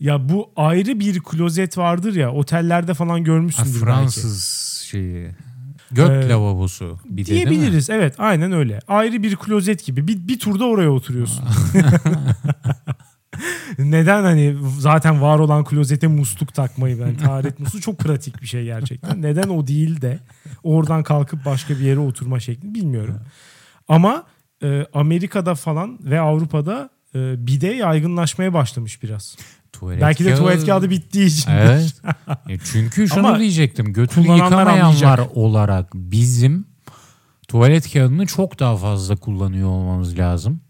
Ya bu ayrı bir klozet vardır ya otellerde falan Ha, görmüşsündür Fransız şeyi. Göt Ee, lavabosu. Bir belki. de? Diyebiliriz evet aynen öyle. Ayrı bir klozet gibi bir, bir turda oraya oturuyorsun. Neden hani zaten var olan klozete musluk takmayı ben taharet musluğu çok pratik bir şey gerçekten. Neden o değil de oradan kalkıp başka bir yere oturma şekli bilmiyorum. Ama e, Amerika'da falan ve Avrupa'da e, bide yaygınlaşmaya başlamış biraz. Tuvalet Belki de kağıdı- tuvalet kağıdı bittiği için. Evet. Ya çünkü şunu Ama diyecektim. Götünü yıkamayanlar olarak bizim tuvalet kağıdını çok daha fazla kullanıyor olmamız lazım.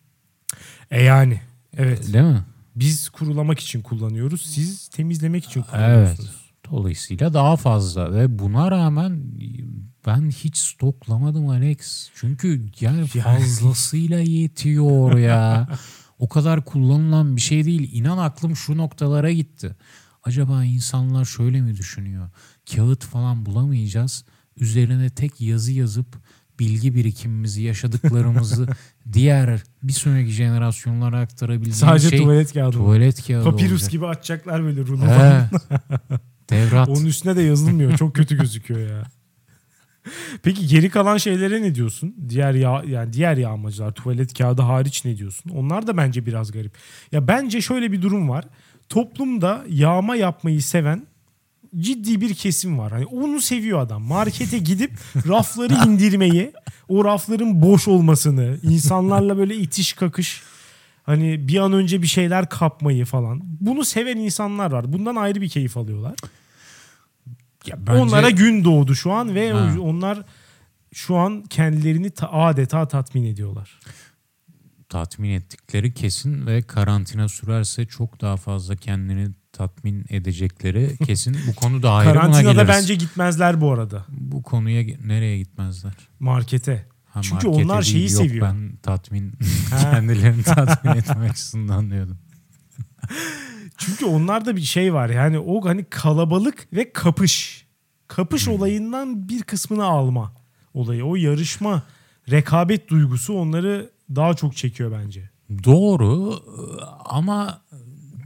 E yani evet. Değil mi? Biz kurulamak için kullanıyoruz. Siz temizlemek için Evet. kullanıyorsunuz. Dolayısıyla daha fazla ve buna rağmen ben hiç stoklamadım Alex. Çünkü yani fazlasıyla yetiyor ya. O kadar kullanılan bir şey değil. İnan aklım şu noktalara gitti. Acaba insanlar şöyle mi düşünüyor? Kağıt falan bulamayacağız. Üzerine tek yazı yazıp bilgi birikimimizi, yaşadıklarımızı diğer bir sonraki jenerasyonlara aktarabildiğimiz Sadece şey tuvalet kağıdı. tuvalet kağıdı Papirus olacak. gibi açacaklar böyle rulo. Evet. Devrat. Onun üstüne de yazılmıyor. Çok kötü gözüküyor ya. Peki geri kalan şeylere ne diyorsun? Diğer yağ yani diğer yağmacılar tuvalet kağıdı hariç ne diyorsun? Onlar da bence biraz garip. Ya bence şöyle bir durum var. Toplumda yağma yapmayı seven ciddi bir kesim var. Hani onu seviyor adam. Markete gidip rafları indirmeyi, o rafların boş olmasını, insanlarla böyle itiş kakış hani bir an önce bir şeyler kapmayı falan. Bunu seven insanlar var. Bundan ayrı bir keyif alıyorlar. Ya bence- Onlara gün doğdu şu an ve Ha. onlar şu an kendilerini ta- adeta tatmin ediyorlar. tatmin ettikleri kesin ve karantina sürerse çok daha fazla kendini tatmin edecekleri kesin. Bu konu da ayrı Karantinada bence gitmezler bu arada Bu konuya nereye gitmezler? markete. Ha, Çünkü markete onlar şeyi değil, yok, seviyor. Ben tatmin kendilerini tatmin etmek açısından diyordum. Çünkü onlarda bir şey var yani o hani kalabalık ve kapış. Kapış Hmm. olayından bir kısmını alma olayı. O yarışma, rekabet duygusu onları daha çok çekiyor bence. Doğru ama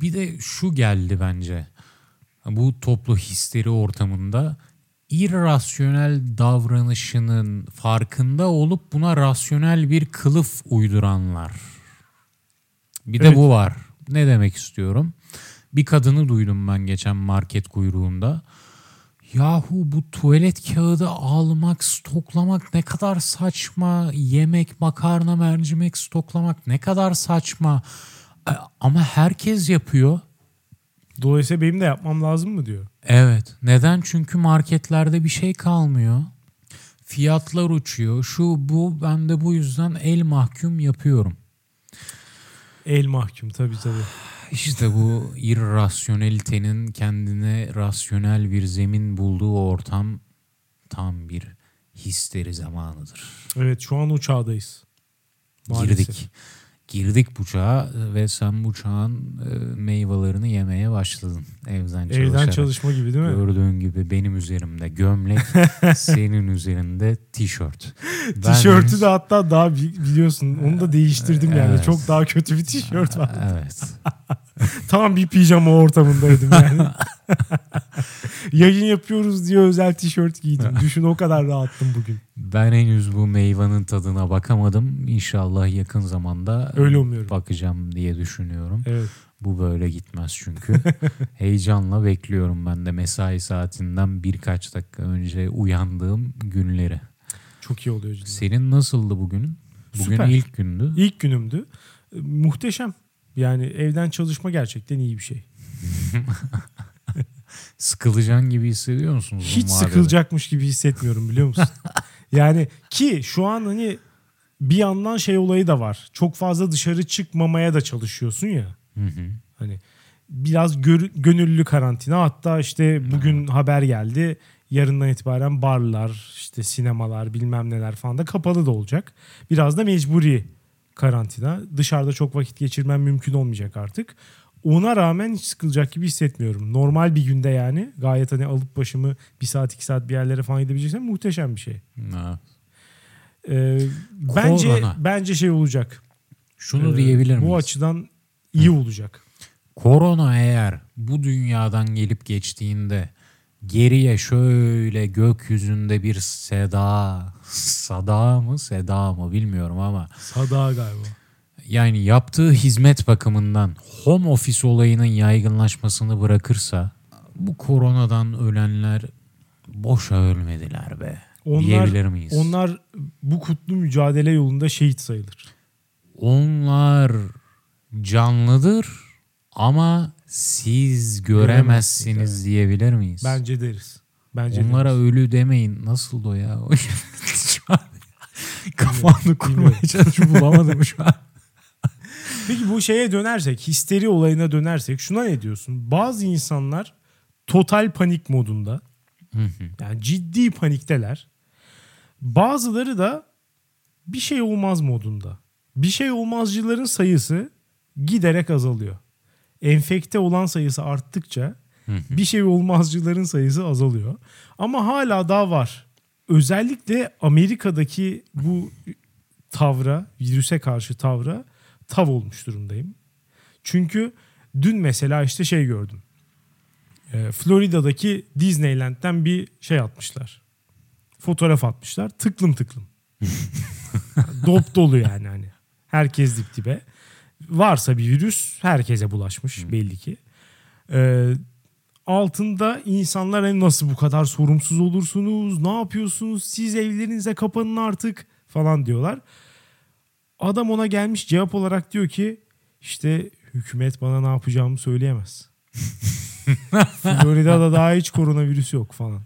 bir de şu geldi bence. Bu toplu histeri ortamında irrasyonel davranışının farkında olup buna rasyonel bir kılıf uyduranlar. Bir de Evet. bu var. Ne demek istiyorum? Bir kadını duydum ben geçen market kuyruğunda. Yahu bu tuvalet kağıdı almak, stoklamak ne kadar saçma. Yemek, makarna, mercimek stoklamak ne kadar saçma. E, Ama herkes yapıyor. Dolayısıyla benim de yapmam lazım mı diyor. Evet. Neden? Çünkü marketlerde bir şey kalmıyor. Fiyatlar uçuyor. Şu bu ben de bu yüzden el mahkum yapıyorum. El mahkum tabii tabii. İşte bu irrasyonelitenin kendine rasyonel bir zemin bulduğu ortam tam bir histeri zamanıdır. Evet şu an o çağdayız. Maalesef. Girdik. Girdik bu çağa ve sen bu çağın e, meyvelerini yemeye başladın evden Evden çalışarak. çalışma gibi değil mi? Gördüğün gibi benim üzerimde gömlek, senin üzerinde tişört. Ben Tişörtü de hatta daha bi- biliyorsun onu da değiştirdim yani. Evet. Çok daha kötü bir tişört var. Evet. Tam bir pijama ortamındaydım yani. Yayın yapıyoruz diye özel tişört giydim. Düşün o kadar rahattım bugün. Ben henüz bu meyvanın tadına bakamadım. İnşallah yakın zamanda Öyle umuyorum. bakacağım diye düşünüyorum. Evet. Bu böyle gitmez çünkü. Heyecanla bekliyorum ben de mesai saatinden birkaç dakika önce uyandığım günleri. Çok iyi oluyor cidden. Senin nasıldı bugünün? Bugün Süper. ilk gündü. İlk günümdü. Muhteşem. Yani evden çalışma gerçekten iyi bir şey. Sıkılacaksın gibi hissediyor musunuz? Hiç sıkılacakmış gibi hissetmiyorum biliyor musun? yani ki şu an hani bir yandan şey olayı da var. Çok fazla dışarı çıkmamaya da çalışıyorsun ya. Hı hı. Hani biraz gör- gönüllü karantina. Hatta işte bugün haber geldi. Yarından itibaren barlar, işte sinemalar, bilmem neler falan da kapalı da olacak. Biraz da mecburi karantina. Dışarıda çok vakit geçirmem mümkün olmayacak artık. Ona rağmen hiç sıkılacak gibi hissetmiyorum. Normal bir günde yani gayet hani alıp başımı bir saat iki saat bir yerlere falan gidebileceksem muhteşem bir şey. Ha. Ee, bence Korona. bence şey olacak. Şunu Ee, diyebilir miyiz? Bu açıdan iyi olacak. Korona eğer bu dünyadan gelip geçtiğinde geriye şöyle gökyüzünde bir seda, sada mı seda mı bilmiyorum ama Sada galiba. yani yaptığı hizmet bakımından home office olayının yaygınlaşmasını bırakırsa bu koronadan ölenler boşa ölmediler be. Onlar, diyebilir miyiz? onlar bu kutlu mücadele yolunda şehit sayılır. Onlar canlıdır ama siz göremezsiniz Göremezsiniz, diyebilir miyiz? Bence deriz. Bence Onlara deriz. ölü demeyin. Nasıl o ya? Şu an Kafamda kurmaya çalışıp bulamadım şu an. Peki bu şeye dönersek, histeri olayına dönersek şuna ne diyorsun? Bazı insanlar total panik modunda. Yani ciddi panikteler. Bazıları da bir şey olmaz modunda. Bir şey olmazcıların sayısı giderek azalıyor. Enfekte olan sayısı arttıkça bir şey olmazcıların sayısı azalıyor. Ama hala daha var. Özellikle Amerika'daki bu tavra, virüse karşı tavra tav olmuş durumdayım. Çünkü dün mesela işte şey gördüm. Ee, Florida'daki Disneyland'den bir şey atmışlar. Fotoğraf atmışlar. Tıklım tıklım. Dop dolu yani hani. Herkes dip dibe. Varsa bir virüs herkese bulaşmış belli ki. Ee, altında insanlar hani nasıl bu kadar sorumsuz olursunuz? Ne yapıyorsunuz? Siz evlerinize kapanın artık falan diyorlar. Adam ona gelmiş cevap olarak diyor ki işte hükümet bana ne yapacağımı söyleyemez. Florida'da daha hiç koronavirüs yok falan.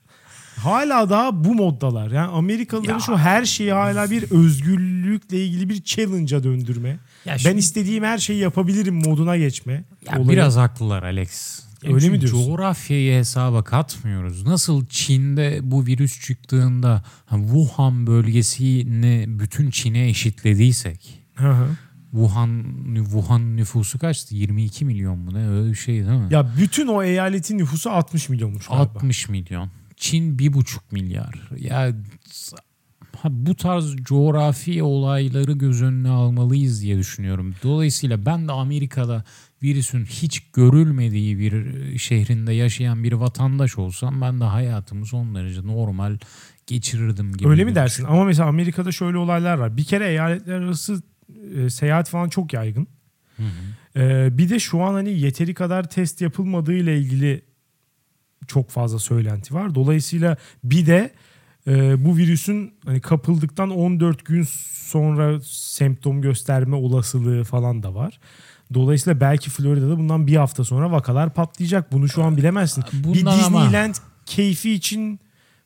Hala daha bu moddalar. Yani Amerikalıların Ya. şu her şeyi hala bir özgürlükle ilgili bir challenge'a döndürme. Ya ben şimdi- istediğim her şeyi yapabilirim moduna geçme. Ya olayı. biraz haklılar Alex. Ya Öyle mi diyorsun? Coğrafyayı hesaba katmıyoruz. Nasıl Çin'de bu virüs çıktığında ha, Wuhan bölgesini bütün Çin'e eşitlediysek. Hı hı. Wuhan Wuhan nüfusu kaçtı? 22 milyon mu ne öyle bir şey değil mi? Ya bütün o eyaletin nüfusu 60 milyonmuş galiba. 60 milyon. Çin 1,5 milyar. Ya bu tarz coğrafi olayları göz önüne almalıyız diye düşünüyorum. Dolayısıyla ben de Amerika'da virüsün hiç görülmediği bir şehrinde yaşayan bir vatandaş olsam ben de hayatımı son derece normal geçirirdim gibi. Öyle mi dersin? Ama mesela Amerika'da şöyle olaylar var. Bir kere eyaletler arası e, seyahat falan çok yaygın. E, bir de şu an hani yeteri kadar test yapılmadığı ile ilgili çok fazla söylenti var. Dolayısıyla bir de e, bu virüsün hani kapıldıktan 14 gün sonra semptom gösterme olasılığı falan da var. Dolayısıyla belki Florida'da bundan bir hafta sonra vakalar patlayacak. Bunu şu an bilemezsin. bir Bundan ama- Disneyland keyfi için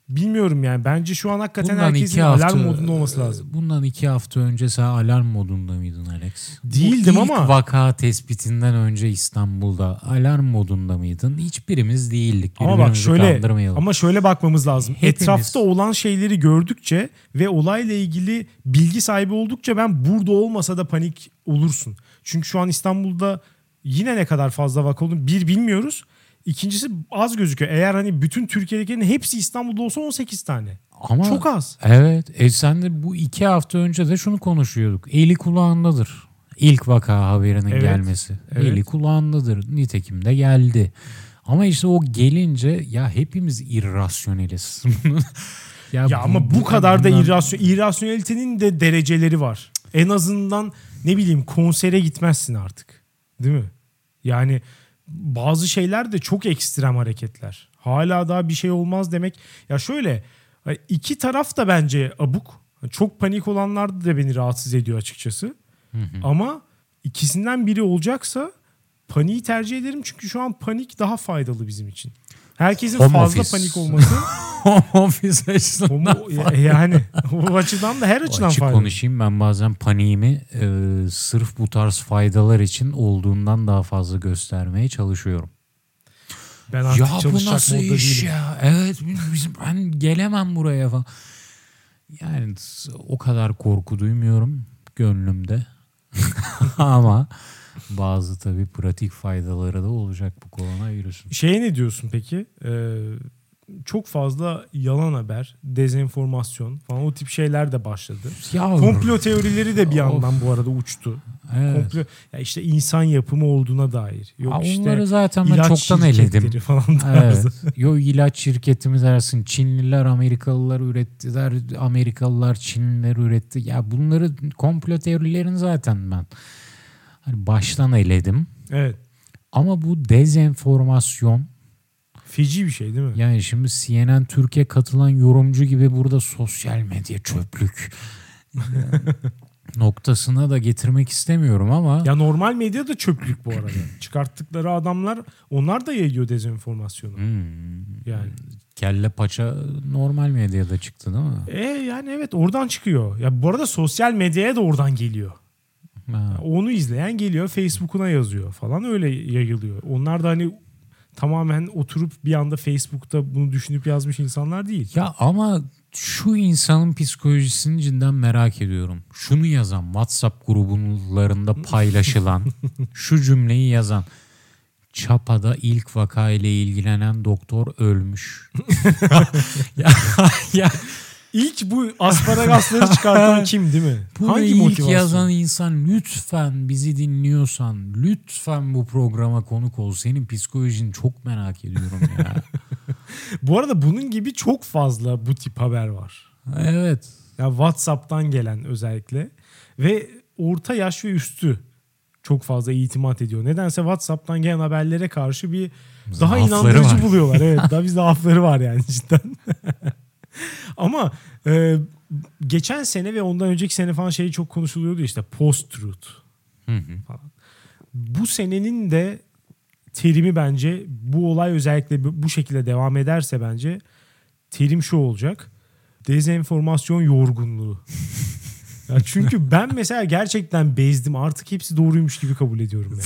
bilmiyorum yani. Bence şu an hakikaten Bundan herkesin hafta, alarm modunda olması lazım. Bundan iki hafta önce sen alarm modunda mıydın Alex? Değildim Bu ilk ama- vaka tespitinden önce İstanbul'da alarm modunda mıydın? Hiçbirimiz değildik. Ama bak şöyle ama şöyle bakmamız lazım. Hepimiz- Etrafta olan şeyleri gördükçe ve olayla ilgili bilgi sahibi oldukça ben burada olmasa da panik olursun. Çünkü şu an İstanbul'da yine ne kadar fazla vaka olduğunu bir bilmiyoruz. İkincisi az gözüküyor. Eğer hani bütün Türkiye'dekilerin hepsi İstanbul'da olsa 18 tane. Ama Çok az. Evet. E sen de bu iki hafta önce de şunu konuşuyorduk. Eli kulağındadır. İlk vaka haberinin Evet, gelmesi. evet. Eli kulağındadır. Nitekim de geldi. Ama işte o gelince ya hepimiz irrasyoneliz. Ya ama bu kadar da irrasyon, irrasyonelitenin de dereceleri var. En azından ne bileyim konsere gitmezsin artık. Değil mi? Yani bazı şeyler de çok ekstrem hareketler. Hala daha bir şey olmaz demek. Ya şöyle iki taraf da bence abuk. Çok panik olanlar da beni rahatsız ediyor açıkçası. Hı hı. Ama ikisinden biri olacaksa paniği tercih ederim çünkü şu an panik daha faydalı bizim için. Herkesin Home fazla office. panik olması office açısından Homo- yani o açıdan da her açıdan Açık faydalı. konuşayım ben bazen paniğimi e, sırf bu tarz faydalar için olduğundan daha fazla göstermeye çalışıyorum. Ben artık ya bu nasıl iş değilim. ya? Evet bizim, ben gelemem buraya falan. Yani o kadar korku duymuyorum gönlümde. Ama bazı tabii pratik faydaları da olacak bu koronavirüsün. Şeye ne diyorsun peki? Ee, çok fazla yalan haber, dezenformasyon falan o tip şeyler de başladı. Ya Komplo teorileri de bir Of. yandan bu arada uçtu. evet. Komplo ya işte insan yapımı olduğuna dair. Yok Ha, işte onları zaten ben çoktan eledim. falan. Evet. Yo ilaç şirketimiz arasın. Çinliler Amerikalılar ürettiler. Amerikalılar Çinliler üretti. Ya bunları komplo teorilerini zaten ben hani baştan eledim. Evet. Ama bu dezenformasyon Feci bir şey değil mi? yani şimdi CNN Türkiye katılan yorumcu gibi burada sosyal medya çöplük noktasına da getirmek istemiyorum ama Ya normal medya da çöplük bu arada. Çıkarttıkları adamlar onlar da yayıyor dezenformasyonu. Hmm, Yani. kelle paça normal medyada çıktı değil mi? E yani evet oradan çıkıyor. Ya bu arada sosyal medyaya da oradan geliyor. Ha. Onu izleyen geliyor Facebook'una yazıyor falan öyle yayılıyor. Onlar da hani tamamen oturup bir anda Facebook'ta bunu düşünüp yazmış insanlar değil. Ya ama şu insanın psikolojisini cidden merak ediyorum. Şunu yazan WhatsApp grublarında paylaşılan şu cümleyi yazan Çapa'da ilk vaka ile ilgilenen doktor ölmüş. ya, ya İlk bu asparagasları çıkartan kim değil mi? bunu Hangi ilk motivasyon? yazan insan lütfen bizi dinliyorsan lütfen bu programa konuk ol. Senin psikolojini çok merak ediyorum ya. Bu arada bunun gibi çok fazla bu tip haber var. evet. Ya WhatsApp'tan gelen özellikle ve orta yaş ve üstü çok fazla itimat ediyor. Nedense WhatsApp'tan gelen haberlere karşı bir daha Zaafları inandırıcı var. buluyorlar. Evet, daha bir zaafları var yani cidden. Ama e, geçen sene ve ondan önceki sene falan şey çok konuşuluyordu işte post-truth. Hı. Bu senenin de terimi bence bu olay özellikle bu bu şekilde devam ederse bence terim şu olacak. Dezenformasyon yorgunluğu. ya çünkü ben mesela gerçekten bezdim. Artık hepsi doğruymuş gibi kabul ediyorum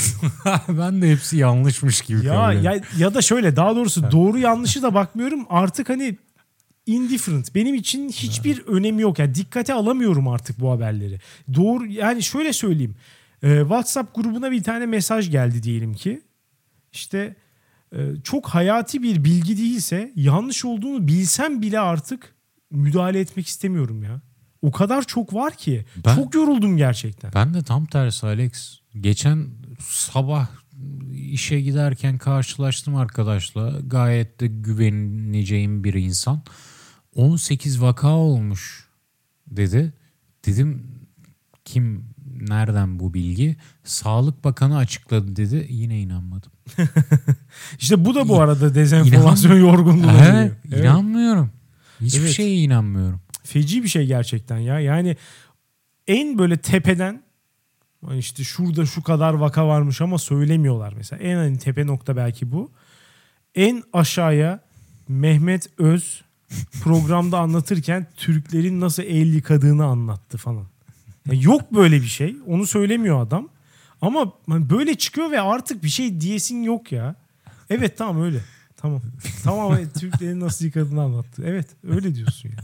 yani. ben de hepsi yanlışmış gibi ya, kabul ediyorum. ya ya da şöyle daha doğrusu doğru yanlışı da bakmıyorum. Artık hani indifferent. Benim için hiçbir önemi yok. Yani dikkate alamıyorum artık bu haberleri. Doğru yani şöyle söyleyeyim. Ee, WhatsApp grubuna bir tane mesaj geldi diyelim ki. İşte e, çok hayati bir bilgi değilse yanlış olduğunu bilsem bile artık müdahale etmek istemiyorum ya. O kadar çok var ki. Ben- Çok yoruldum gerçekten. Ben de tam tersi Alex. Geçen sabah işe giderken karşılaştım arkadaşla. Gayet de güveneceğim bir insan. 18 vaka olmuş dedi. Dedim kim nereden bu bilgi? Sağlık Bakanı açıkladı dedi. Yine inanmadım. İşte bu da bu arada dezenformasyon yorgunluğu. Evet, inanmıyorum. Hiçbir Evet. şeye inanmıyorum. Feci bir şey gerçekten ya. Yani en böyle tepeden hani işte şurada şu kadar vaka varmış ama söylemiyorlar mesela. En hani tepe nokta belki bu. En aşağıya Mehmet Öz programda anlatırken Türklerin nasıl el yıkadığını anlattı falan. Ya yok böyle bir şey. Onu söylemiyor adam. Ama hani böyle çıkıyor ve artık bir şey diyesin yok ya. Evet tamam öyle. Tamam. Tamam evet, Türklerin nasıl yıkadığını anlattı. Evet öyle diyorsun ya.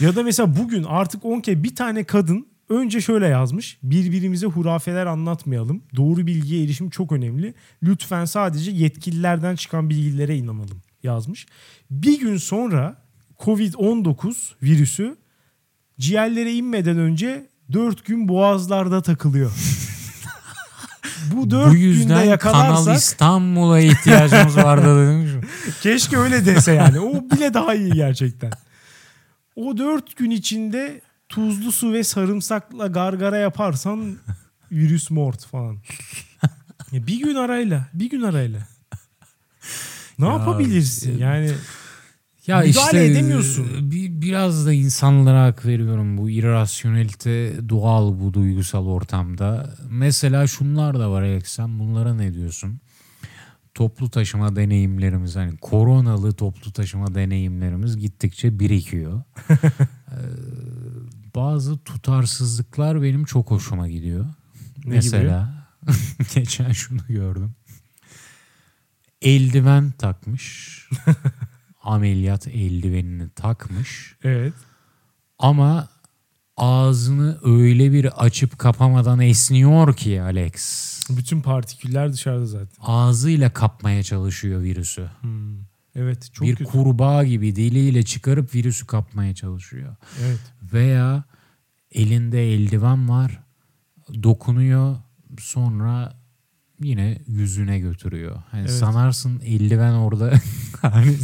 Ya da mesela bugün artık 10 kere bir tane kadın önce şöyle yazmış. Birbirimize hurafeler anlatmayalım. Doğru bilgiye erişim çok önemli. Lütfen sadece yetkililerden çıkan bilgilere inanalım yazmış. Bir gün sonra Covid-19 virüsü ciğerlere inmeden önce 4 gün boğazlarda takılıyor. Bu 4 Bu günde yüzden Kanal yakalarsak İstanbul'a ihtiyacımız vardı dedim. Keşke öyle dese yani. O bile daha iyi gerçekten. O dört gün içinde tuzlu su ve sarımsakla gargara yaparsan virüs mort falan. Bir gün arayla, bir gün arayla. Ne Ya, yapabilirsin? Yani Ya Müdahale işte edemiyorsun. Bir, biraz da insanlara hak veriyorum bu irrasyonelite doğal bu duygusal ortamda. Mesela şunlar da var Alex sen bunlara ne diyorsun? Toplu taşıma deneyimlerimiz hani koronalı toplu taşıma deneyimlerimiz gittikçe birikiyor. Ee, bazı tutarsızlıklar benim çok hoşuma gidiyor. Ne Mesela geçen şunu gördüm. Eldiven takmış. Ameliyat eldivenini takmış. Evet. Ama ağzını öyle bir açıp kapamadan esniyor ki Alex. Bütün partiküller dışarıda zaten. Ağzıyla kapmaya çalışıyor virüsü. Hmm. Evet çok bir kötü. kurbağa gibi diliyle çıkarıp virüsü kapmaya çalışıyor. Evet. Veya elinde eldiven var, dokunuyor, sonra yine yüzüne götürüyor. Hani Evet. sanarsın eldiven orada hani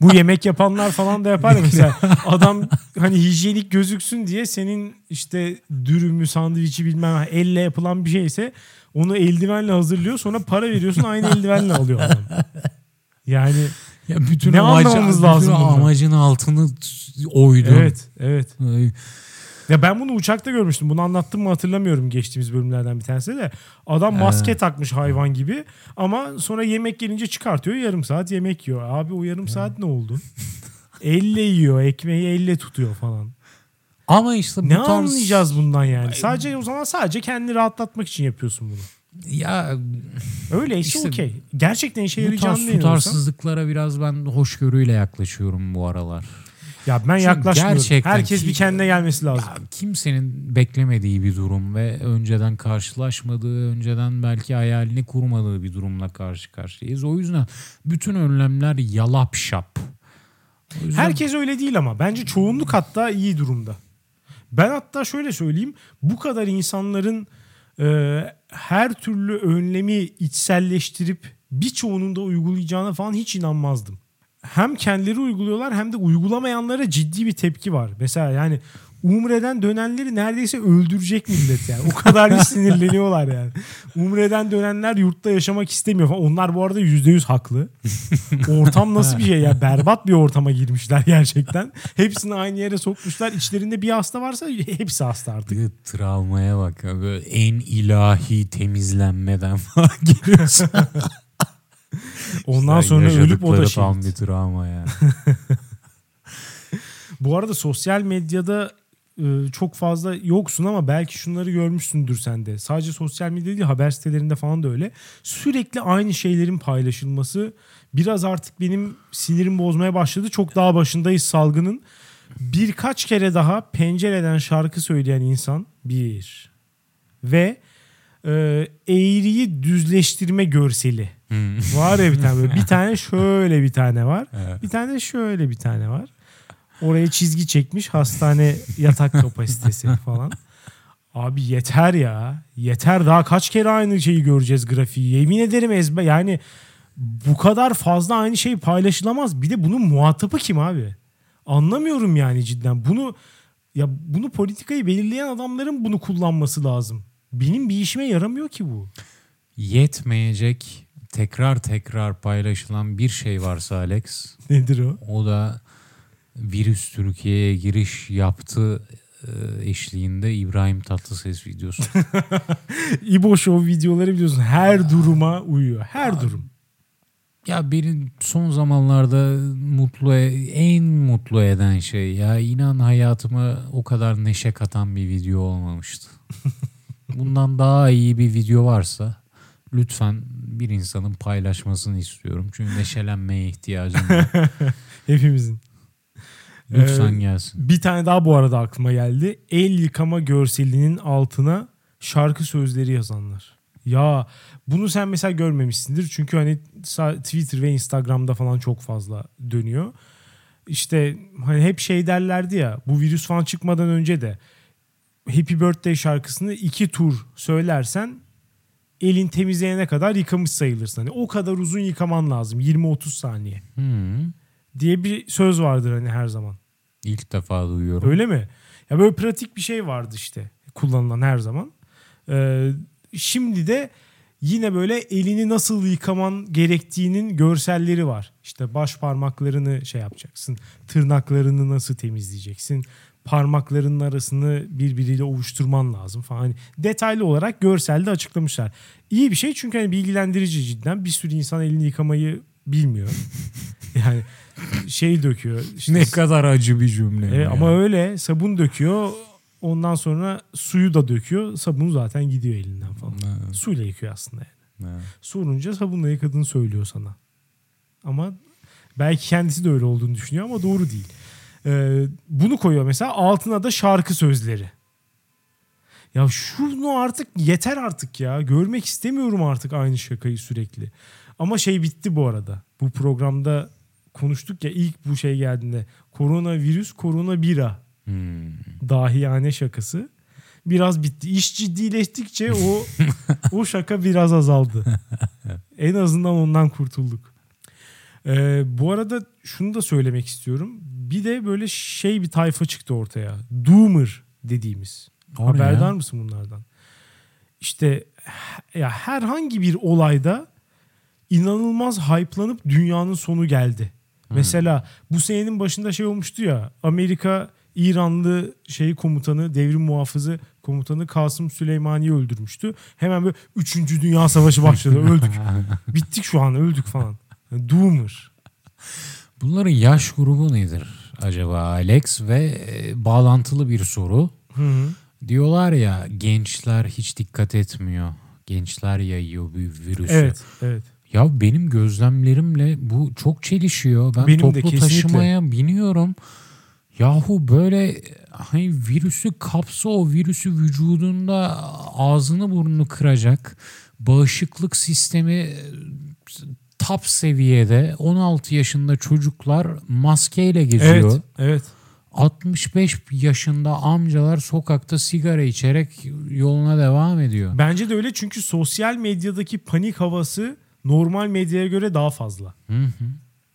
Bu yemek yapanlar falan da yapar ya mesela adam hani hijyenik gözüksün diye senin işte dürümü, sandviçi bilmem elle yapılan bir şeyse onu eldivenle hazırlıyor sonra para veriyorsun aynı eldivenle alıyor adam. Yani ya bütün Ne amacı- anlamamız bütün lazım bundan? amacın altını oydu. evet evet. Ay, Ya ben bunu uçakta görmüştüm. Bunu anlattım mı hatırlamıyorum geçtiğimiz bölümlerden bir tanesi de. Adam maske takmış hayvan gibi ama sonra yemek gelince çıkartıyor yarım saat yemek yiyor. Abi o yarım saat ne oldu? elle yiyor, ekmeği elle tutuyor falan. Ama işte bu Ne tarz- anlayacağız bundan yani? Sadece o zaman sadece kendini rahatlatmak için yapıyorsun bunu. Ya Öyleyse İşte okey. Gerçekten işe bu yarayacağını tarz inanıyorsan. tutarsızlıklara biraz ben hoşgörüyle yaklaşıyorum bu aralar. Ya ben Çünkü yaklaşmıyorum. gerçekten Herkes ki- bir kendine gelmesi lazım. Ya kimsenin beklemediği bir durum ve önceden karşılaşmadığı, önceden belki hayalini kurmadığı bir durumla karşı karşıyayız. O yüzden bütün önlemler yalap şap. Yüzden Herkes öyle değil ama bence çoğunluk hatta iyi durumda. Ben hatta şöyle söyleyeyim bu kadar insanların e, her türlü önlemi içselleştirip birçoğunun da uygulayacağına falan hiç inanmazdım. Hem kendileri uyguluyorlar hem de uygulamayanlara ciddi bir tepki var. Mesela yani Umre'den dönenleri neredeyse öldürecek millet yani. O kadar bir sinirleniyorlar yani. Umre'den dönenler yurtta yaşamak istemiyor falan. Onlar bu arada %100 haklı. Ortam nasıl bir şey ya? Berbat bir ortama girmişler gerçekten. Hepsini aynı yere sokmuşlar. İçlerinde bir hasta varsa hepsi hasta artık. Bir travmaya bak. ya, Böyle en ilahi temizlenmeden falan geliyorsun. Ondan sonra ölüp o da şey. tam bir travma ya. Bu arada sosyal medyada e, çok fazla yoksun ama belki şunları görmüşsündür sen de. Sadece sosyal medya değil haber sitelerinde falan da öyle. Sürekli aynı şeylerin paylaşılması biraz artık benim sinirim bozmaya başladı. Çok daha başındayız salgının. Birkaç kere daha pencereden şarkı söyleyen insan bir ve e, eğriyi düzleştirme görseli. Hmm. Var ya bir tane böyle. Bir tane şöyle bir tane var. Evet. Bir tane şöyle bir tane var. Oraya çizgi çekmiş hastane yatak kapasitesi falan. Abi yeter ya. Yeter daha kaç kere aynı şeyi göreceğiz grafiği. Yemin ederim ezber yani bu kadar fazla aynı şey paylaşılamaz. Bir de bunun muhatabı kim abi? Anlamıyorum yani cidden. Bunu ya bunu politikayı belirleyen adamların bunu kullanması lazım. Benim bir işime yaramıyor ki bu. Yetmeyecek tekrar tekrar paylaşılan bir şey varsa Alex Nedir o? o da virüs Türkiye'ye giriş yaptı e, eşliğinde İbrahim Tatlıses videosu. İbo Show videoları biliyorsun her duruma uyuyor. Her durum. ya beni son zamanlarda mutlu e- en mutlu eden şey ya inan hayatıma o kadar neşe katan bir video olmamıştı. Bundan daha iyi bir video varsa lütfen bir insanın paylaşmasını istiyorum. Çünkü neşelenmeye ihtiyacım var. Hepimizin. Lütfen Ee, gelsin. Bir tane daha bu arada aklıma geldi. El yıkama görselinin altına şarkı sözleri yazanlar. Ya bunu sen mesela görmemişsindir. Çünkü hani Twitter ve Instagram'da falan çok fazla dönüyor. İşte hani hep şey derlerdi ya bu virüs falan çıkmadan önce de Happy Birthday şarkısını iki tur söylersen elin temizleyene kadar yıkamış sayılırsın. Hani o kadar uzun yıkaman lazım 20-30 saniye Hmm. diye bir söz vardır hani her zaman. İlk defa duyuyorum. Öyle mi? Ya böyle pratik bir şey vardı işte kullanılan her zaman. Ee, şimdi de yine böyle elini nasıl yıkaman gerektiğinin görselleri var. İşte baş parmaklarını şey yapacaksın. Tırnaklarını nasıl temizleyeceksin. Parmaklarının arasını birbiriyle ovuşturman lazım falan. Hani detaylı olarak görselde açıklamışlar. İyi bir şey çünkü hani bilgilendirici cidden. Bir sürü insan elini yıkamayı bilmiyor. yani şey döküyor. işte Ne kadar acı bir cümle. e, ama öyle sabun döküyor. Ondan sonra suyu da döküyor. Sabun zaten gidiyor elinden falan. Evet, Suyla yıkıyor aslında. Yani. evet. Sorunca sabunla yıkadığını söylüyor sana. Ama belki kendisi de öyle olduğunu düşünüyor ama doğru değil. Ee, bunu koyuyor mesela altına da şarkı sözleri. Ya şunu artık yeter artık ya. Görmek istemiyorum artık aynı şakayı sürekli. Ama şey bitti bu arada. Bu programda konuştuk ya ilk bu şey geldiğinde. Koronavirüs, korona bira Hmm. dahiyane şakası biraz bitti. İş ciddileştikçe o o şaka biraz azaldı. en azından ondan kurtulduk. Ee, bu arada şunu da söylemek istiyorum. Bir de böyle şey bir tayfa çıktı ortaya. Doomer dediğimiz. O Haberdar ya? mısın bunlardan? İşte ya herhangi bir olayda inanılmaz hype'lanıp dünyanın sonu geldi. Mesela bu senenin başında şey olmuştu ya Amerika İranlı şey komutanı devrim muhafızı komutanı Kasım Süleymani'yi öldürmüştü. Hemen böyle 3. Dünya Savaşı başladı öldük. Bittik şu an öldük falan. Doomer. Bunların yaş grubu nedir acaba Alex ve e, bağlantılı bir soru. Hı hı. Diyorlar ya gençler hiç dikkat etmiyor. Gençler yayıyor bu virüsü. Evet, evet. Ya benim gözlemlerimle bu çok çelişiyor. Ben Benim de toplu kesinlikle. taşımaya biniyorum. Yahu böyle hani virüsü kapsa o virüsü vücudunda ağzını burnunu kıracak. Bağışıklık sistemi e, top seviyede 16 yaşında çocuklar maskeyle geziyor. Evet, evet. 65 yaşında amcalar sokakta sigara içerek yoluna devam ediyor. Bence de öyle çünkü sosyal medyadaki panik havası normal medyaya göre daha fazla. Hı hı.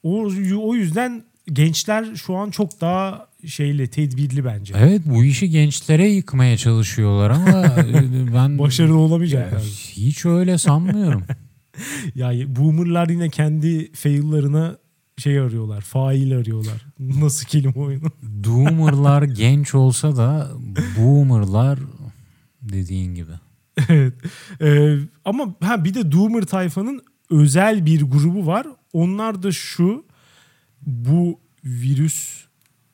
O, o yüzden gençler şu an çok daha şeyle tedbirli bence. Evet bu işi gençlere yıkmaya çalışıyorlar ama e, ben Başarılı olamayacak. Ya, yani. hiç öyle sanmıyorum. Ya boomerlar yine kendi fail'larına şey arıyorlar. Fail arıyorlar. Nasıl kelime oyunu? Doomer'lar genç olsa da boomer'lar dediğin gibi. evet. Ee, ama ha bir de Doomer tayfanın özel bir grubu var. Onlar da şu bu virüs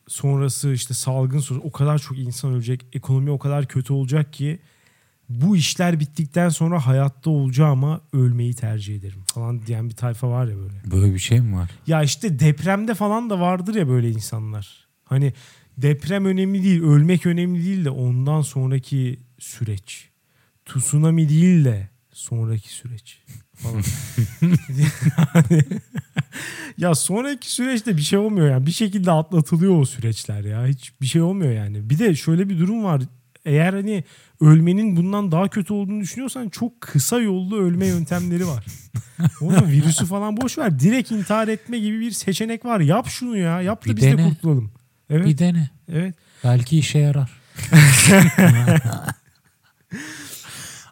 sonrası işte salgın sonrası o kadar çok insan ölecek. Ekonomi o kadar kötü olacak ki bu işler bittikten sonra hayatta olacağıma ölmeyi tercih ederim falan diyen bir tayfa var ya böyle. Böyle bir şey mi var? Ya işte depremde falan da vardır ya böyle insanlar. Hani deprem önemli değil, ölmek önemli değil de ondan sonraki süreç. Tsunami değil de sonraki süreç falan. yani, ya sonraki süreçte bir şey olmuyor yani. Bir şekilde atlatılıyor o süreçler ya. Hiç bir şey olmuyor yani. Bir de şöyle bir durum var. Eğer hani ölmenin bundan daha kötü olduğunu düşünüyorsan çok kısa yollu ölme yöntemleri var. Oğlum virüsü falan boş ver. Direkt intihar etme gibi bir seçenek var. Yap şunu ya. Yap da Bir biz de dene. kurtulalım. Evet. Bir dene. Evet. Belki işe yarar.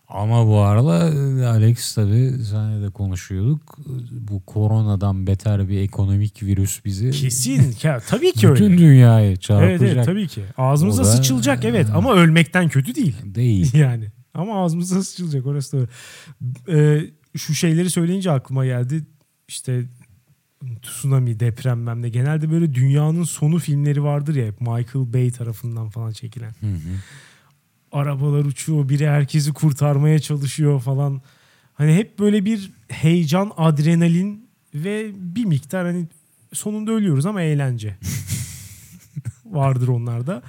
Ama bu arada e, Alex tabii senle de konuşuyorduk. Bu koronadan beter bir ekonomik virüs bizi Kesin. Ya, tabii ki öyle. bütün dünyayı çarpacak Evet evet tabii ki. Ağzımıza O da- sıçılacak evet ama ölmekten kötü değil. değil. yani. Ama ağzımıza sıçılacak orası öyle. Ee, şu şeyleri söyleyince aklıma geldi. İşte tsunami, deprem mem ne. Genelde böyle dünyanın sonu filmleri vardır ya hep Michael Bay tarafından falan çekilen. Hı hı. Arabalar uçuyor, biri herkesi kurtarmaya çalışıyor falan. Hani hep böyle bir heyecan, adrenalin ve bir miktar hani sonunda ölüyoruz ama eğlence vardır onlarda.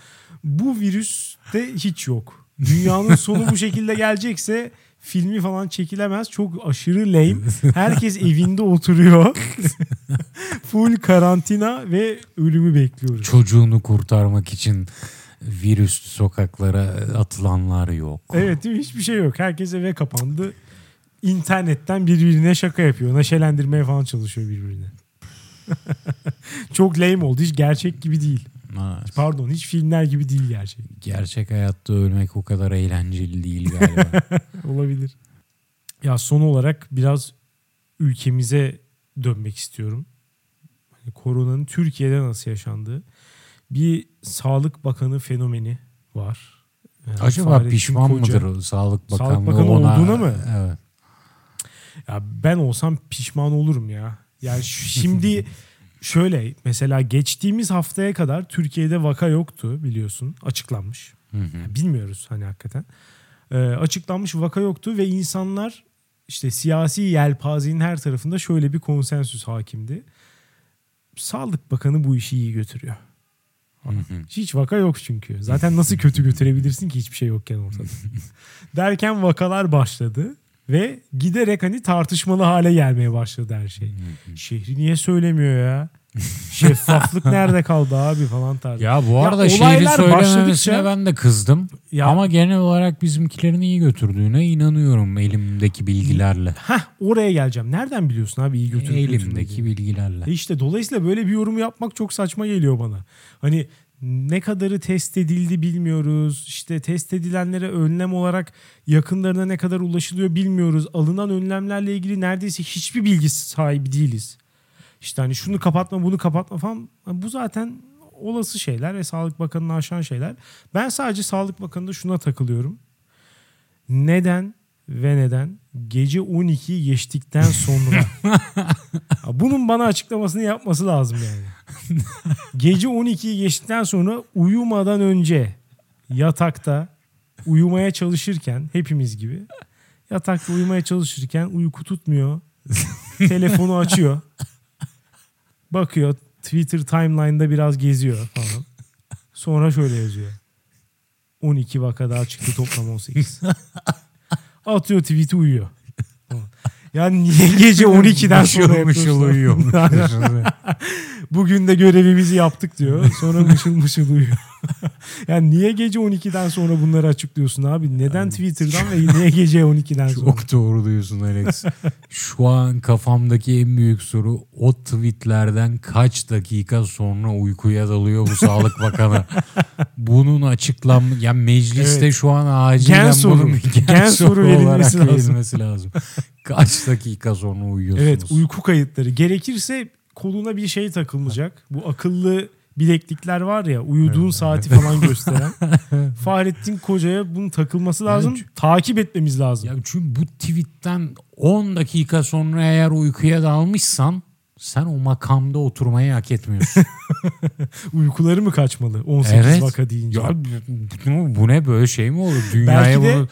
Bu virüste hiç yok. Dünyanın sonu bu şekilde gelecekse filmi falan çekilemez. Çok aşırı lame. Herkes evinde oturuyor. Full karantina ve ölümü bekliyoruz. Çocuğunu kurtarmak için virüs sokaklara atılanlar yok. Evet? Hiçbir şey yok. Herkes eve kapandı. İnternetten birbirine şaka yapıyor. Neşelendirmeye falan çalışıyor birbirini. Çok lame oldu. Hiç gerçek gibi değil. Evet. Pardon hiç filmler gibi değil gerçek. Gerçek hayatta ölmek o kadar eğlenceli değil galiba. Olabilir. Ya son olarak biraz ülkemize dönmek istiyorum. Hani koronanın Türkiye'de nasıl yaşandığı. Bir Sağlık Bakanı fenomeni var. Yani Acaba Fahrettin pişman Koca. mıdır o Sağlık Bakanlığı Sağlık Bakanı ona? olduğuna mı? Evet. Ya ben olsam pişman olurum ya. Yani şimdi şöyle mesela geçtiğimiz haftaya kadar Türkiye'de vaka yoktu biliyorsun. Açıklanmış. Hı hı. Bilmiyoruz hani hakikaten. Ee, açıklanmış vaka yoktu ve insanlar işte siyasi yelpazenin her tarafında şöyle bir konsensüs hakimdi. Sağlık Bakanı bu işi iyi götürüyor. Hiç vaka yok çünkü. Zaten nasıl kötü götürebilirsin ki hiçbir şey yokken ortada. Derken vakalar başladı ve giderek hani tartışmalı hale gelmeye başladı her şey. Şehri niye söylemiyor ya? Şeffaflık nerede kaldı abi falan tarzı. Ya bu Ya arada şehri olaylar söylememesine başladıkça- ben de kızdım. Ya- Ama genel olarak bizimkilerin iyi götürdüğüne inanıyorum elimdeki bilgilerle. Heh, oraya geleceğim. Nereden biliyorsun abi iyi götürüp Elimdeki götürmediğini? bilgilerle. E işte dolayısıyla böyle bir yorum yapmak çok saçma geliyor bana. Hani ne kadarı test edildi bilmiyoruz. İşte test edilenlere önlem olarak yakınlarına ne kadar ulaşılıyor bilmiyoruz. Alınan önlemlerle ilgili neredeyse hiçbir bilgi sahibi değiliz. İşte hani şunu kapatma bunu kapatma falan. Bu zaten olası şeyler ve Sağlık Bakanı'nı aşan şeyler. Ben sadece Sağlık Bakanı'nda şuna takılıyorum. Neden ve neden gece 12'yi geçtikten sonra bunun bana açıklamasını yapması lazım yani. Gece 12'yi geçtikten sonra uyumadan önce yatakta uyumaya çalışırken hepimiz gibi yatakta uyumaya çalışırken uyku tutmuyor. Telefonu açıyor. Bakıyor Twitter timeline'da biraz geziyor falan. Sonra şöyle yazıyor. 12 vaka daha çıktı toplam 18. Atıyor tweet'i uyuyor. Yani niye gece 12'den sonra yapıyorsun? uyuyor. Bugün de görevimizi yaptık diyor. Sonra mışıl mışıl uyuyor. yani niye gece 12'den sonra bunları açıklıyorsun abi? Neden Twitter'dan ve niye gece 12'den sonra? Çok doğru diyorsun Alex. Şu an kafamdaki en büyük soru o tweetlerden kaç dakika sonra uykuya dalıyor bu Sağlık Bakanı? Bunun açıklam ya mecliste Evet. şu an acilen Gen soru. bunun gen, Gen soru, soru verilmesi lazım. verilmesi lazım. Kaç dakika sonra uyuyorsunuz? Evet uyku kayıtları. Gerekirse koluna bir şey takılmayacak. Bu akıllı bileklikler var ya uyuduğun saati falan gösteren. Fahrettin Koca'ya bunun takılması lazım. Evet. Takip etmemiz lazım. Ya çünkü bu tweetten 10 dakika sonra eğer uykuya dalmışsan sen o makamda oturmayı hak etmiyorsun. Uykuları mı kaçmalı 18 Evet. vaka deyince? ya bu, bu ne böyle şey mi olur? Dünyaya Belki de- bunu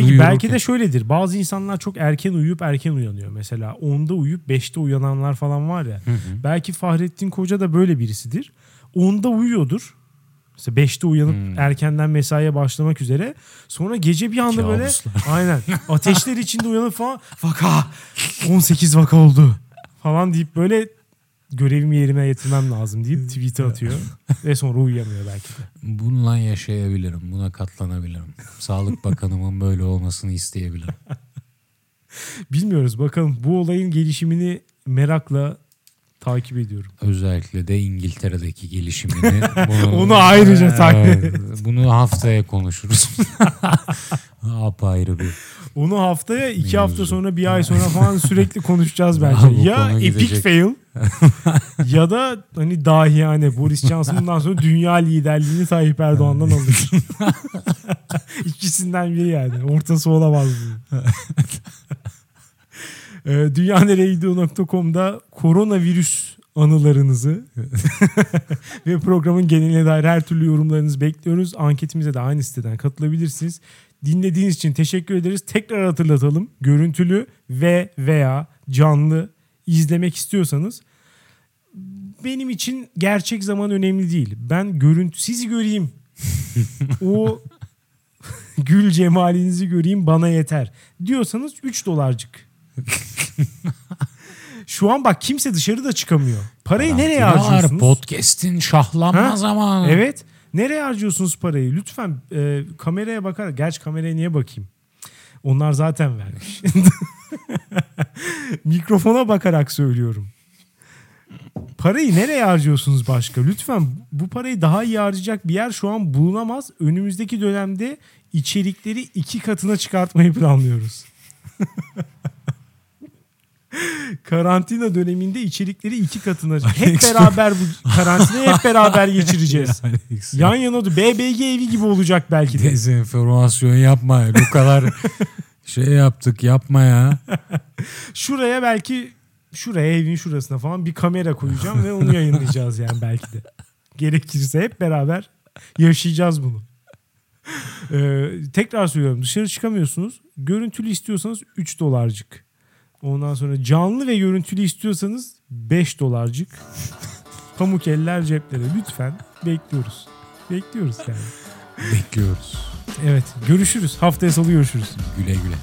Peki duyururken- belki de şöyledir. Bazı insanlar çok erken uyuyup erken uyanıyor. Mesela 10'da uyuyup 5'te uyananlar falan var ya. Hı hı. Belki Fahrettin Koca da böyle birisidir. 10'da uyuyordur. Mesela 5'te uyanıp Hmm. erkenden mesaiye başlamak üzere. Sonra gece bir anda böyle Kabuslar. aynen ateşler içinde uyanıp falan vaka 18 vaka oldu falan deyip böyle görevimi yerine getirmem lazım deyip tweet'e atıyor ve sonra uyuyamıyor belki de. Bununla yaşayabilirim. Buna katlanabilirim. Sağlık Bakanımın böyle olmasını isteyebilirim. Bilmiyoruz bakalım bu olayın gelişimini merakla takip ediyorum. Özellikle de İngiltere'deki gelişimini. Bunu, Onu ayrıca takip Evet, Bunu haftaya konuşuruz. Apayrı bir. Onu haftaya iki Mevzu. hafta sonra bir ay sonra falan sürekli konuşacağız Ya bence. ya konu epic gidecek. fail ya da hani dahiyane Boris Johnson bundan sonra dünya liderliğini Tayyip Erdoğan'dan alır. İkisinden biri yani. Ortası olamaz bunun. Ee, dünyanereyegidiyor.com'da koronavirüs anılarınızı ve programın geneline dair her türlü yorumlarınızı bekliyoruz. Anketimize de aynı siteden katılabilirsiniz. Dinlediğiniz için teşekkür ederiz. Tekrar hatırlatalım. Görüntülü ve veya canlı izlemek istiyorsanız benim için gerçek zaman önemli değil. Ben görüntü sizi göreyim. o gül cemalinizi göreyim bana yeter. Diyorsanız 3 dolarcık. Şu an bak kimse dışarıda çıkamıyor. Parayı nereye Karantina var, harcıyorsunuz? Podcast'in şahlanma Ha? zamanı. Evet. Nereye harcıyorsunuz parayı? Lütfen e, kameraya bakar. Gerçi kameraya niye bakayım? Onlar zaten vermiş. Mikrofona bakarak söylüyorum. Parayı nereye harcıyorsunuz başka? Lütfen bu parayı daha iyi harcayacak bir yer şu an bulunamaz. Önümüzdeki dönemde içerikleri iki katına çıkartmayı planlıyoruz. Karantina döneminde içerikleri iki katına. Hep beraber bu karantinayı hep beraber geçireceğiz. Yan yana da BBG evi gibi olacak belki de. Dezenformasyon yapma. Bu kadar şey yaptık yapma ya. Şuraya belki şuraya evin şurasına falan bir kamera koyacağım ve onu yayınlayacağız yani belki de. Gerekirse hep beraber yaşayacağız bunu. Ee, tekrar söylüyorum dışarı çıkamıyorsunuz. Görüntülü istiyorsanız 3 dolarcık. Ondan sonra canlı ve görüntülü istiyorsanız 5 dolarcık. Pamuk eller ceplere lütfen bekliyoruz. Bekliyoruz yani. Bekliyoruz. Evet görüşürüz. Haftaya salı görüşürüz. Güle güle.